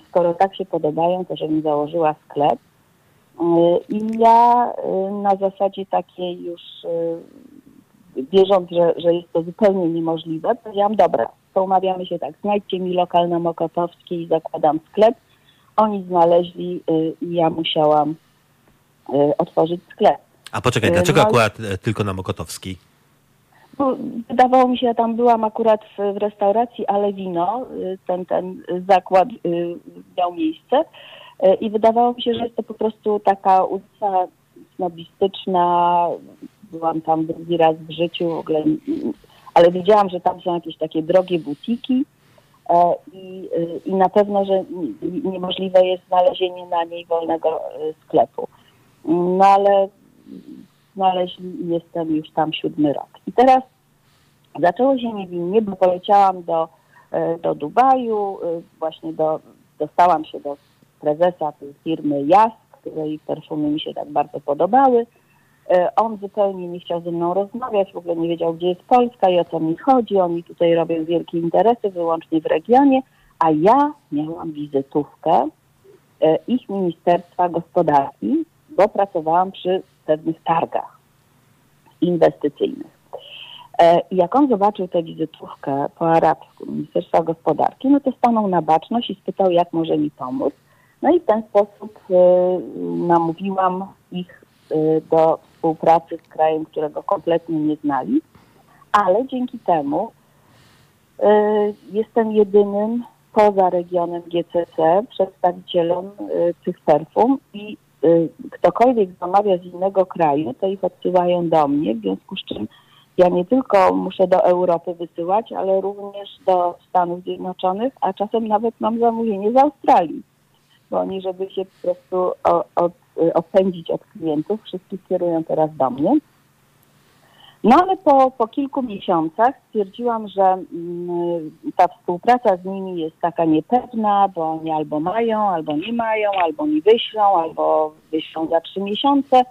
skoro tak się podobają, to żebym założyła sklep. Y, I ja y, na zasadzie takiej już wierząc, że, że jest to zupełnie niemożliwe, powiedziałam, dobra, to umawiamy się tak, znajdźcie mi lokal na Mokotowskiej i zakładam sklep oni znaleźli y, i ja musiałam y, otworzyć sklep. A poczekaj, dlaczego no, akurat tylko na Mokotowskiej? wydawało mi się, ja tam byłam akurat w, restauracji, ale wino, y, ten, ten zakład miał miejsce i wydawało mi się, że jest to po prostu taka ulica snobistyczna. Byłam tam drugi raz w życiu, w ogóle, ale widziałam, że tam są jakieś takie drogie butiki i, y, i na pewno, że niemożliwe jest znalezienie na niej wolnego y, sklepu. No ale znaleźli i jestem już tam siódmy rok. I teraz zaczęło się niewinnie, bo poleciałam do, y, do Dubaju, właśnie do, dostałam się do prezesa tej firmy JAS, której perfumy mi się tak bardzo podobały. E, on zupełnie nie chciał ze mną rozmawiać, w ogóle nie wiedział, gdzie jest Polska i o co mi chodzi. Oni tutaj robią wielkie interesy wyłącznie w regionie, a ja miałam wizytówkę e, ich Ministerstwa Gospodarki, bo pracowałam przy pewnych targach inwestycyjnych. E, I jak on zobaczył tę wizytówkę po arabsku Ministerstwa Gospodarki, no to stanął na baczność i spytał, jak może mi pomóc. No i w ten sposób namówiłam ich do współpracy z krajem, którego kompletnie nie znali, ale dzięki temu y, jestem jedynym poza regionem GCC przedstawicielem y, tych perfum i y, ktokolwiek zamawia z innego kraju, to ich odsyłają do mnie, w związku z czym ja nie tylko muszę do Europy wysyłać, ale również do Stanów Zjednoczonych, a czasem nawet mam zamówienie z Australii, bo oni, żeby się po prostu od Y, odpędzić od klientów. Wszystkich kierują teraz do mnie. No ale po, po kilku miesiącach stwierdziłam, że mm, ta współpraca z nimi jest taka niepewna, bo oni albo mają, albo nie mają, albo mi wyślą, albo wyślą za trzy miesiące.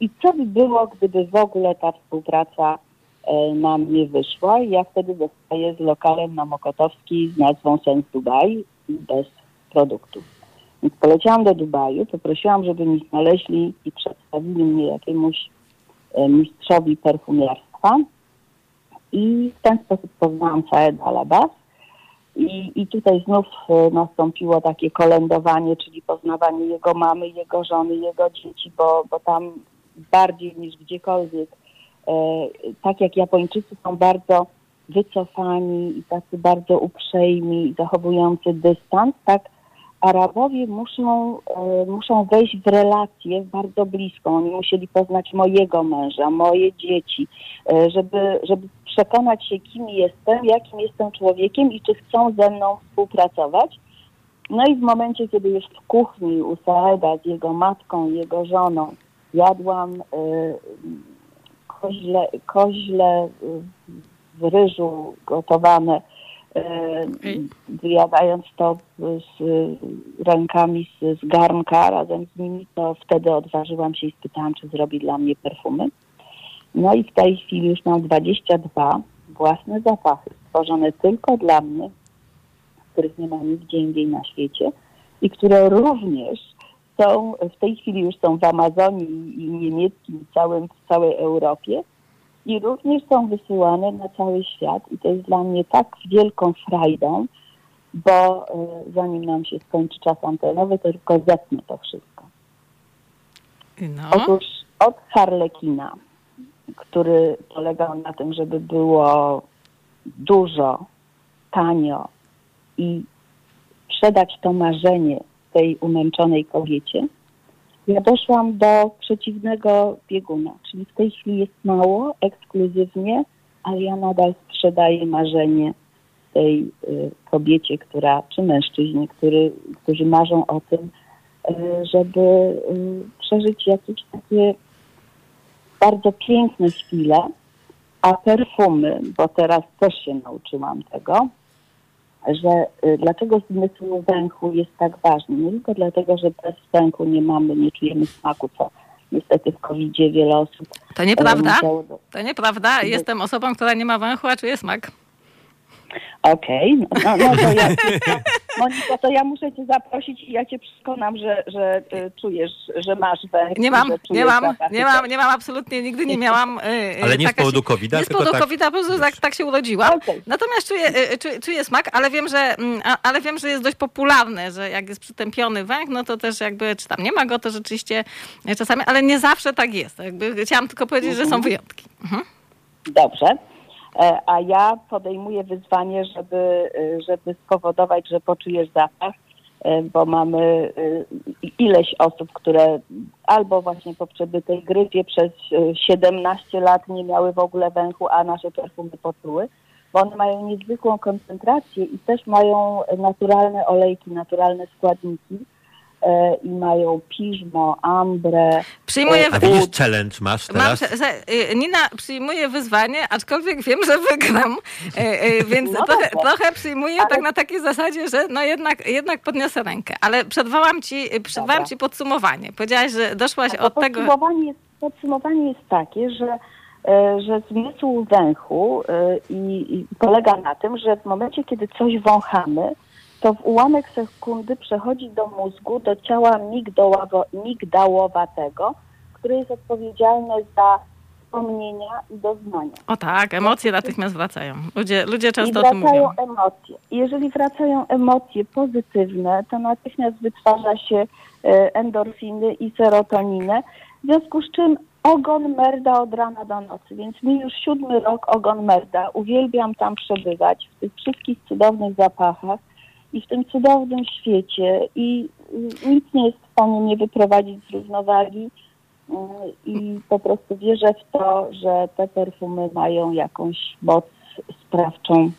I co by było, gdyby w ogóle ta współpraca e, nam nie wyszła? I ja wtedy zostaję z lokalem na Mokotowski z nazwą Sens Dubai bez produktów. Więc poleciałam do Dubaju, poprosiłam, żeby mi znaleźli i przedstawili mnie jakiemuś e, mistrzowi perfumiarstwa i w ten sposób poznałam Saed Alabas. I, I tutaj znów e, nastąpiło takie kolędowanie, czyli poznawanie jego mamy, jego żony, jego dzieci, bo, bo tam bardziej niż gdziekolwiek, e, tak jak Japończycy są bardzo wycofani i tacy bardzo uprzejmi, zachowujący dystans, tak Arabowie muszą, e, muszą wejść w relację bardzo bliską. Oni musieli poznać mojego męża, moje dzieci, e, żeby, żeby przekonać się, kim jestem, jakim jestem człowiekiem i czy chcą ze mną współpracować. No i w momencie, kiedy już w kuchni u Saeda z jego matką, jego żoną jadłam y, koźle, koźle w ryżu gotowane wyjadając to z rękami z, z garnka razem z nimi, to wtedy odważyłam się i spytałam, czy zrobi dla mnie perfumy. No i w tej chwili już mam 22 własne zapachy, stworzone tylko dla mnie, których nie ma nigdzie indziej na świecie i które również są, w tej chwili już są w Amazonii i niemieckim, całym, w całej Europie i również są wysyłane na cały świat i to jest dla mnie tak wielką frajdą, bo y, zanim nam się skończy czas antenowy, to tylko zetnę to wszystko. No. Otóż od Harlekina, który polegał na tym, żeby było dużo, tanio i sprzedać to marzenie tej umęczonej kobiecie, ja doszłam do przeciwnego bieguna, czyli w tej chwili jest mało, ekskluzywnie, ale ja nadal sprzedaję marzenie tej y, kobiecie, która, czy mężczyźnie, który, którzy marzą o tym, żeby przeżyć jakieś takie bardzo piękne chwile, a perfumy, bo teraz też się nauczyłam tego, że dlaczego zmysł węchu jest tak ważny. Nie tylko dlatego, że bez węchu nie mamy, nie czujemy smaku, co niestety w covid wiele osób. To nieprawda. To nieprawda. Jestem osobą, która nie ma węchu, a czuje smak. Okej, okay. no, no, no, to ja, Monika, to ja muszę cię zaprosić i ja cię przekonam, że, że y, czujesz, że masz węch. Nie mam, nie mam, nie mam, nie mam, absolutnie, nigdy nie miałam. Y, y ale nie z powodu covid Nie z powodu tak... covid po prostu tak, tak się urodziłam. Okay. Natomiast czuję, y, czuję, czuję, smak, ale wiem, że, mm, ale wiem, że jest dość popularne, że jak jest przytępiony węch, no to też jakby, czy tam nie ma go, to rzeczywiście czasami, ale nie zawsze tak jest. Jakby chciałam tylko powiedzieć, że są mhm. wyjątki. Mhm. Dobrze. E, a ja podejmuję wyzwanie, żeby, e, żeby spowodować, że poczujesz zapach, e, bo mamy ileś osób, które albo właśnie po przebytej grypie przez 17 lat nie miały w ogóle węchu, a nasze perfumy poczuły, bo one mają niezwykłą koncentrację i też mają naturalne olejki, naturalne składniki i mają piżmo, ambrę. Przyjmuję... A widzisz, challenge masz teraz? Mam, y, Nina przyjmuje wyzwanie, aczkolwiek wiem, że wygram, e, e, więc no trochę, trochę przyjmuję ale... tak na takiej zasadzie, że no jednak, jednak podniosę rękę. Ale przerwałam ci, przerwałam ci podsumowanie. Powiedziałaś, że doszłaś od tego... Jest, podsumowanie jest takie, że że zmysł węchu i, i polega na tym, że w momencie, kiedy coś wąchamy, to w ułamek sekundy przechodzi do mózgu, do ciała migdałowatego, które jest odpowiedzialne za wspomnienia i doznania. O tak, emocje natychmiast wracają. Ludzie, ludzie często I o tym mówią. emocje. Jeżeli wracają emocje pozytywne, to natychmiast wytwarza się e, endorfiny i serotoninę, w związku z czym ogon merda od rana do nocy, więc mi już siódmy rok ogon merda. Uwielbiam tam przebywać, w tych wszystkich cudownych zapachach i w tym cudownym świecie i nic nie jest w stanie mnie wyprowadzić z równowagi y, i po prostu wierzę w to, że te perfumy mają jakąś moc sprawczą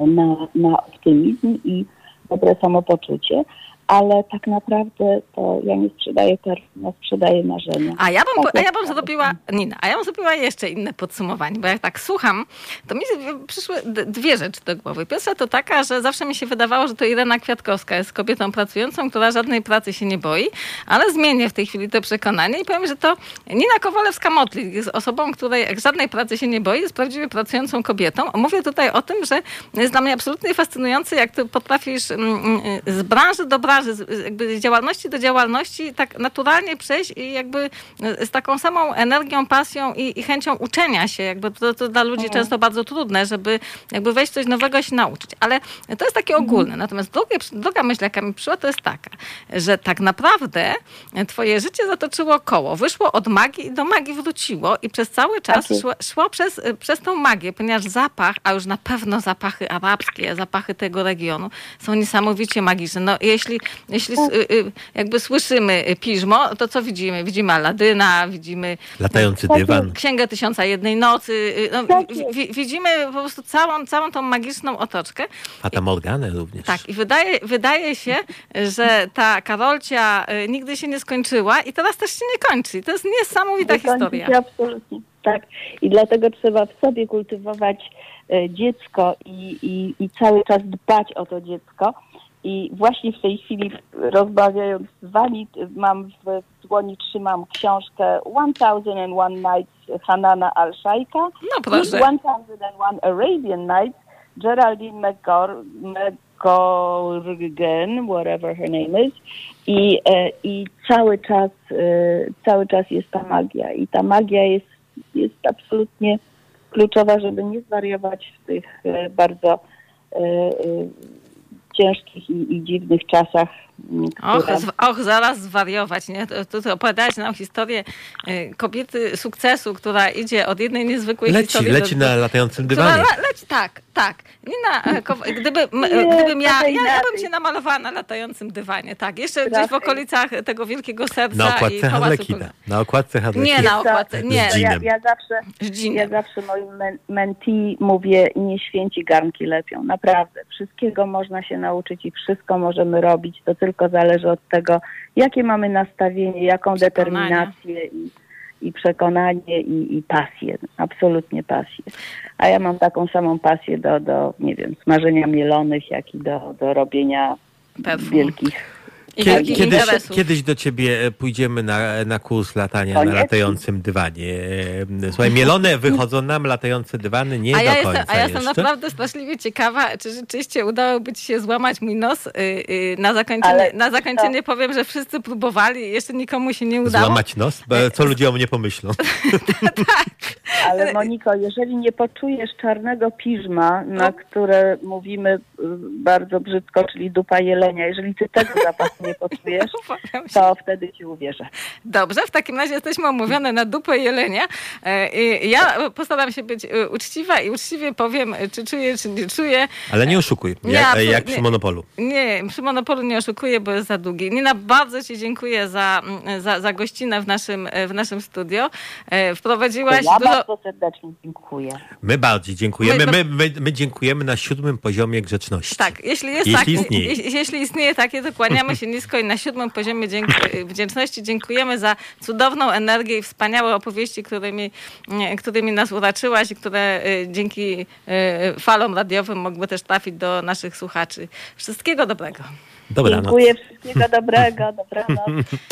na, na optymizm i dobre samopoczucie ale tak naprawdę to ja nie sprzedaję perfum, sprzedaję marzenia. A ja bym, a ja bym zrobiła, Nina, a ja bym zrobiła jeszcze inne podsumowanie, bo jak tak słucham, to mi przyszły dwie rzeczy do głowy. Pierwsza to taka, że zawsze mi się wydawało, że to Irena Kwiatkowska jest kobietą pracującą, która żadnej pracy się nie boi, ale zmienię w tej chwili to przekonanie i powiem, że to Nina Kowalewska-Motlik jest osobą, której żadnej pracy się nie boi, jest prawdziwie pracującą kobietą. Mówię tutaj o tym, że jest dla mnie absolutnie fascynujące, jak ty potrafisz mm, mm, z branży do branży z, jakby z działalności do działalności tak naturalnie przejść i jakby z taką samą energią, pasją i, i chęcią uczenia się, jakby to, to dla ludzi mhm. często bardzo trudne, żeby jakby wejść coś nowego się nauczyć. Ale to jest takie mhm. ogólne. Natomiast drugie, druga myśl, jaka mi przyszła, to jest taka, że tak naprawdę twoje życie zatoczyło koło. Wyszło od magii i do magii wróciło i przez cały czas szło, szło przez, przez tą magię, ponieważ zapach, a już na pewno zapachy arabskie, zapachy tego regionu są niesamowicie magiczne. No, jeśli jeśli tak. y, y, jakby słyszymy piżmo, to co widzimy? Widzimy Aladyna, widzimy latający dywan, Księgę Tysiąca Jednej Nocy. Y, no, tak widzimy po prostu całą, całą tą magiczną otoczkę. Fata Morgana również. Tak, i wydaje, wydaje się, że ta Karolcia nigdy się nie skończyła i teraz też się nie kończy. To jest niesamowita nie historia. Się absolutnie. Tak. I dlatego trzeba w sobie kultywować dziecko i, i, i cały czas dbać o to dziecko i właśnie w tej chwili rozmawiając z wami, mam w dłoni, trzymam książkę 1001 Nights Hanana Al-Shaika no, proszę. i 1001 Arabian Nights Geraldine McGorgan, whatever her name is. I, e, i cały czas, e, cały czas jest ta magia. I ta magia jest, jest absolutnie kluczowa, żeby nie zwariować w tych e, bardzo ciężkich i, i dziwnych czasach. Mm, które... Och, och, zaraz zwariować, nie? Tu, tu opowiadać nam historię y, kobiety sukcesu, która idzie od jednej niezwykłej leci, historii. Leci do, na latającym dywanie. Która, leci, tak, tak. Nina, e, gdyby, nie, gdybym ja, ja, ja bym się namalowała na latającym dywanie, tak. Jeszcze gdzieś w okolicach tego wielkiego serca na okładce i Harlekina. Na okładce Harlekina. Nie, na okładce, nie. Ja, ja, zawsze, ja zawsze moim mentee mówię, nie święci garnki lepią. Naprawdę. Wszystkiego można się nauczyć i wszystko możemy robić. To, co tylko zależy od tego, jakie mamy nastawienie, jaką determinację i, i przekonanie i, i pasję, absolutnie pasję. A ja mam taką samą pasję do, do nie wiem, smażenia mielonych, jak i do, do robienia Perfum. wielkich Kie- Kiedyś, kiedyś do ciebie pójdziemy na, na kurs latania na latającym dywanie. Słuchaj, mielone wychodzą nam latające dywany nie A do ja, końca jestem, a ja jestem jeszcze. naprawdę straszliwie ciekawa, czy rzeczywiście udałoby ci się złamać mój nos. Y, y, na zakończenie, Ale na zakończenie powiem, że wszyscy próbowali jeszcze nikomu się nie udało. Złamać nos? Bo co ludzie o mnie pomyślą? Ale Moniko, jeżeli nie poczujesz czarnego piżma, na No. które mówimy y, bardzo brzydko, czyli dupa jelenia, jeżeli ty tego zapachu nie poczujesz, to wtedy ci uwierzę. Dobrze, w takim razie jesteśmy omówione na dupę jelenia. E, i Ja postaram się być e, uczciwa i uczciwie powiem, e, czy czuję, czy nie czuję. Ale nie oszukuj, Nie, jak, absolutnie. jak przy Monopolu. Nie, przy Monopolu nie oszukuję, bo jest za długi. Nina, bardzo Ci dziękuję za, mm, za, za gościnę w naszym, w naszym studio. To Wprowadziłaś ja dużo... bardzo serdecznie dziękuję. My bardziej dziękujemy. My- My, my, my dziękujemy na siódmym poziomie grzeczności. Tak, jeśli jest Jeśli taki, istnieje. jeśli, jeśli istnieje takie, to kłaniamy się nisko i na siódmym poziomie dzięk, wdzięczności dziękujemy za cudowną energię i wspaniałe opowieści, którymi, którymi nas uraczyłaś i które y, dzięki y, falom radiowym mogły też trafić do naszych słuchaczy. Wszystkiego dobrego. Dobranoc. Dziękuję, wszystkiego dobrego, dobranoc.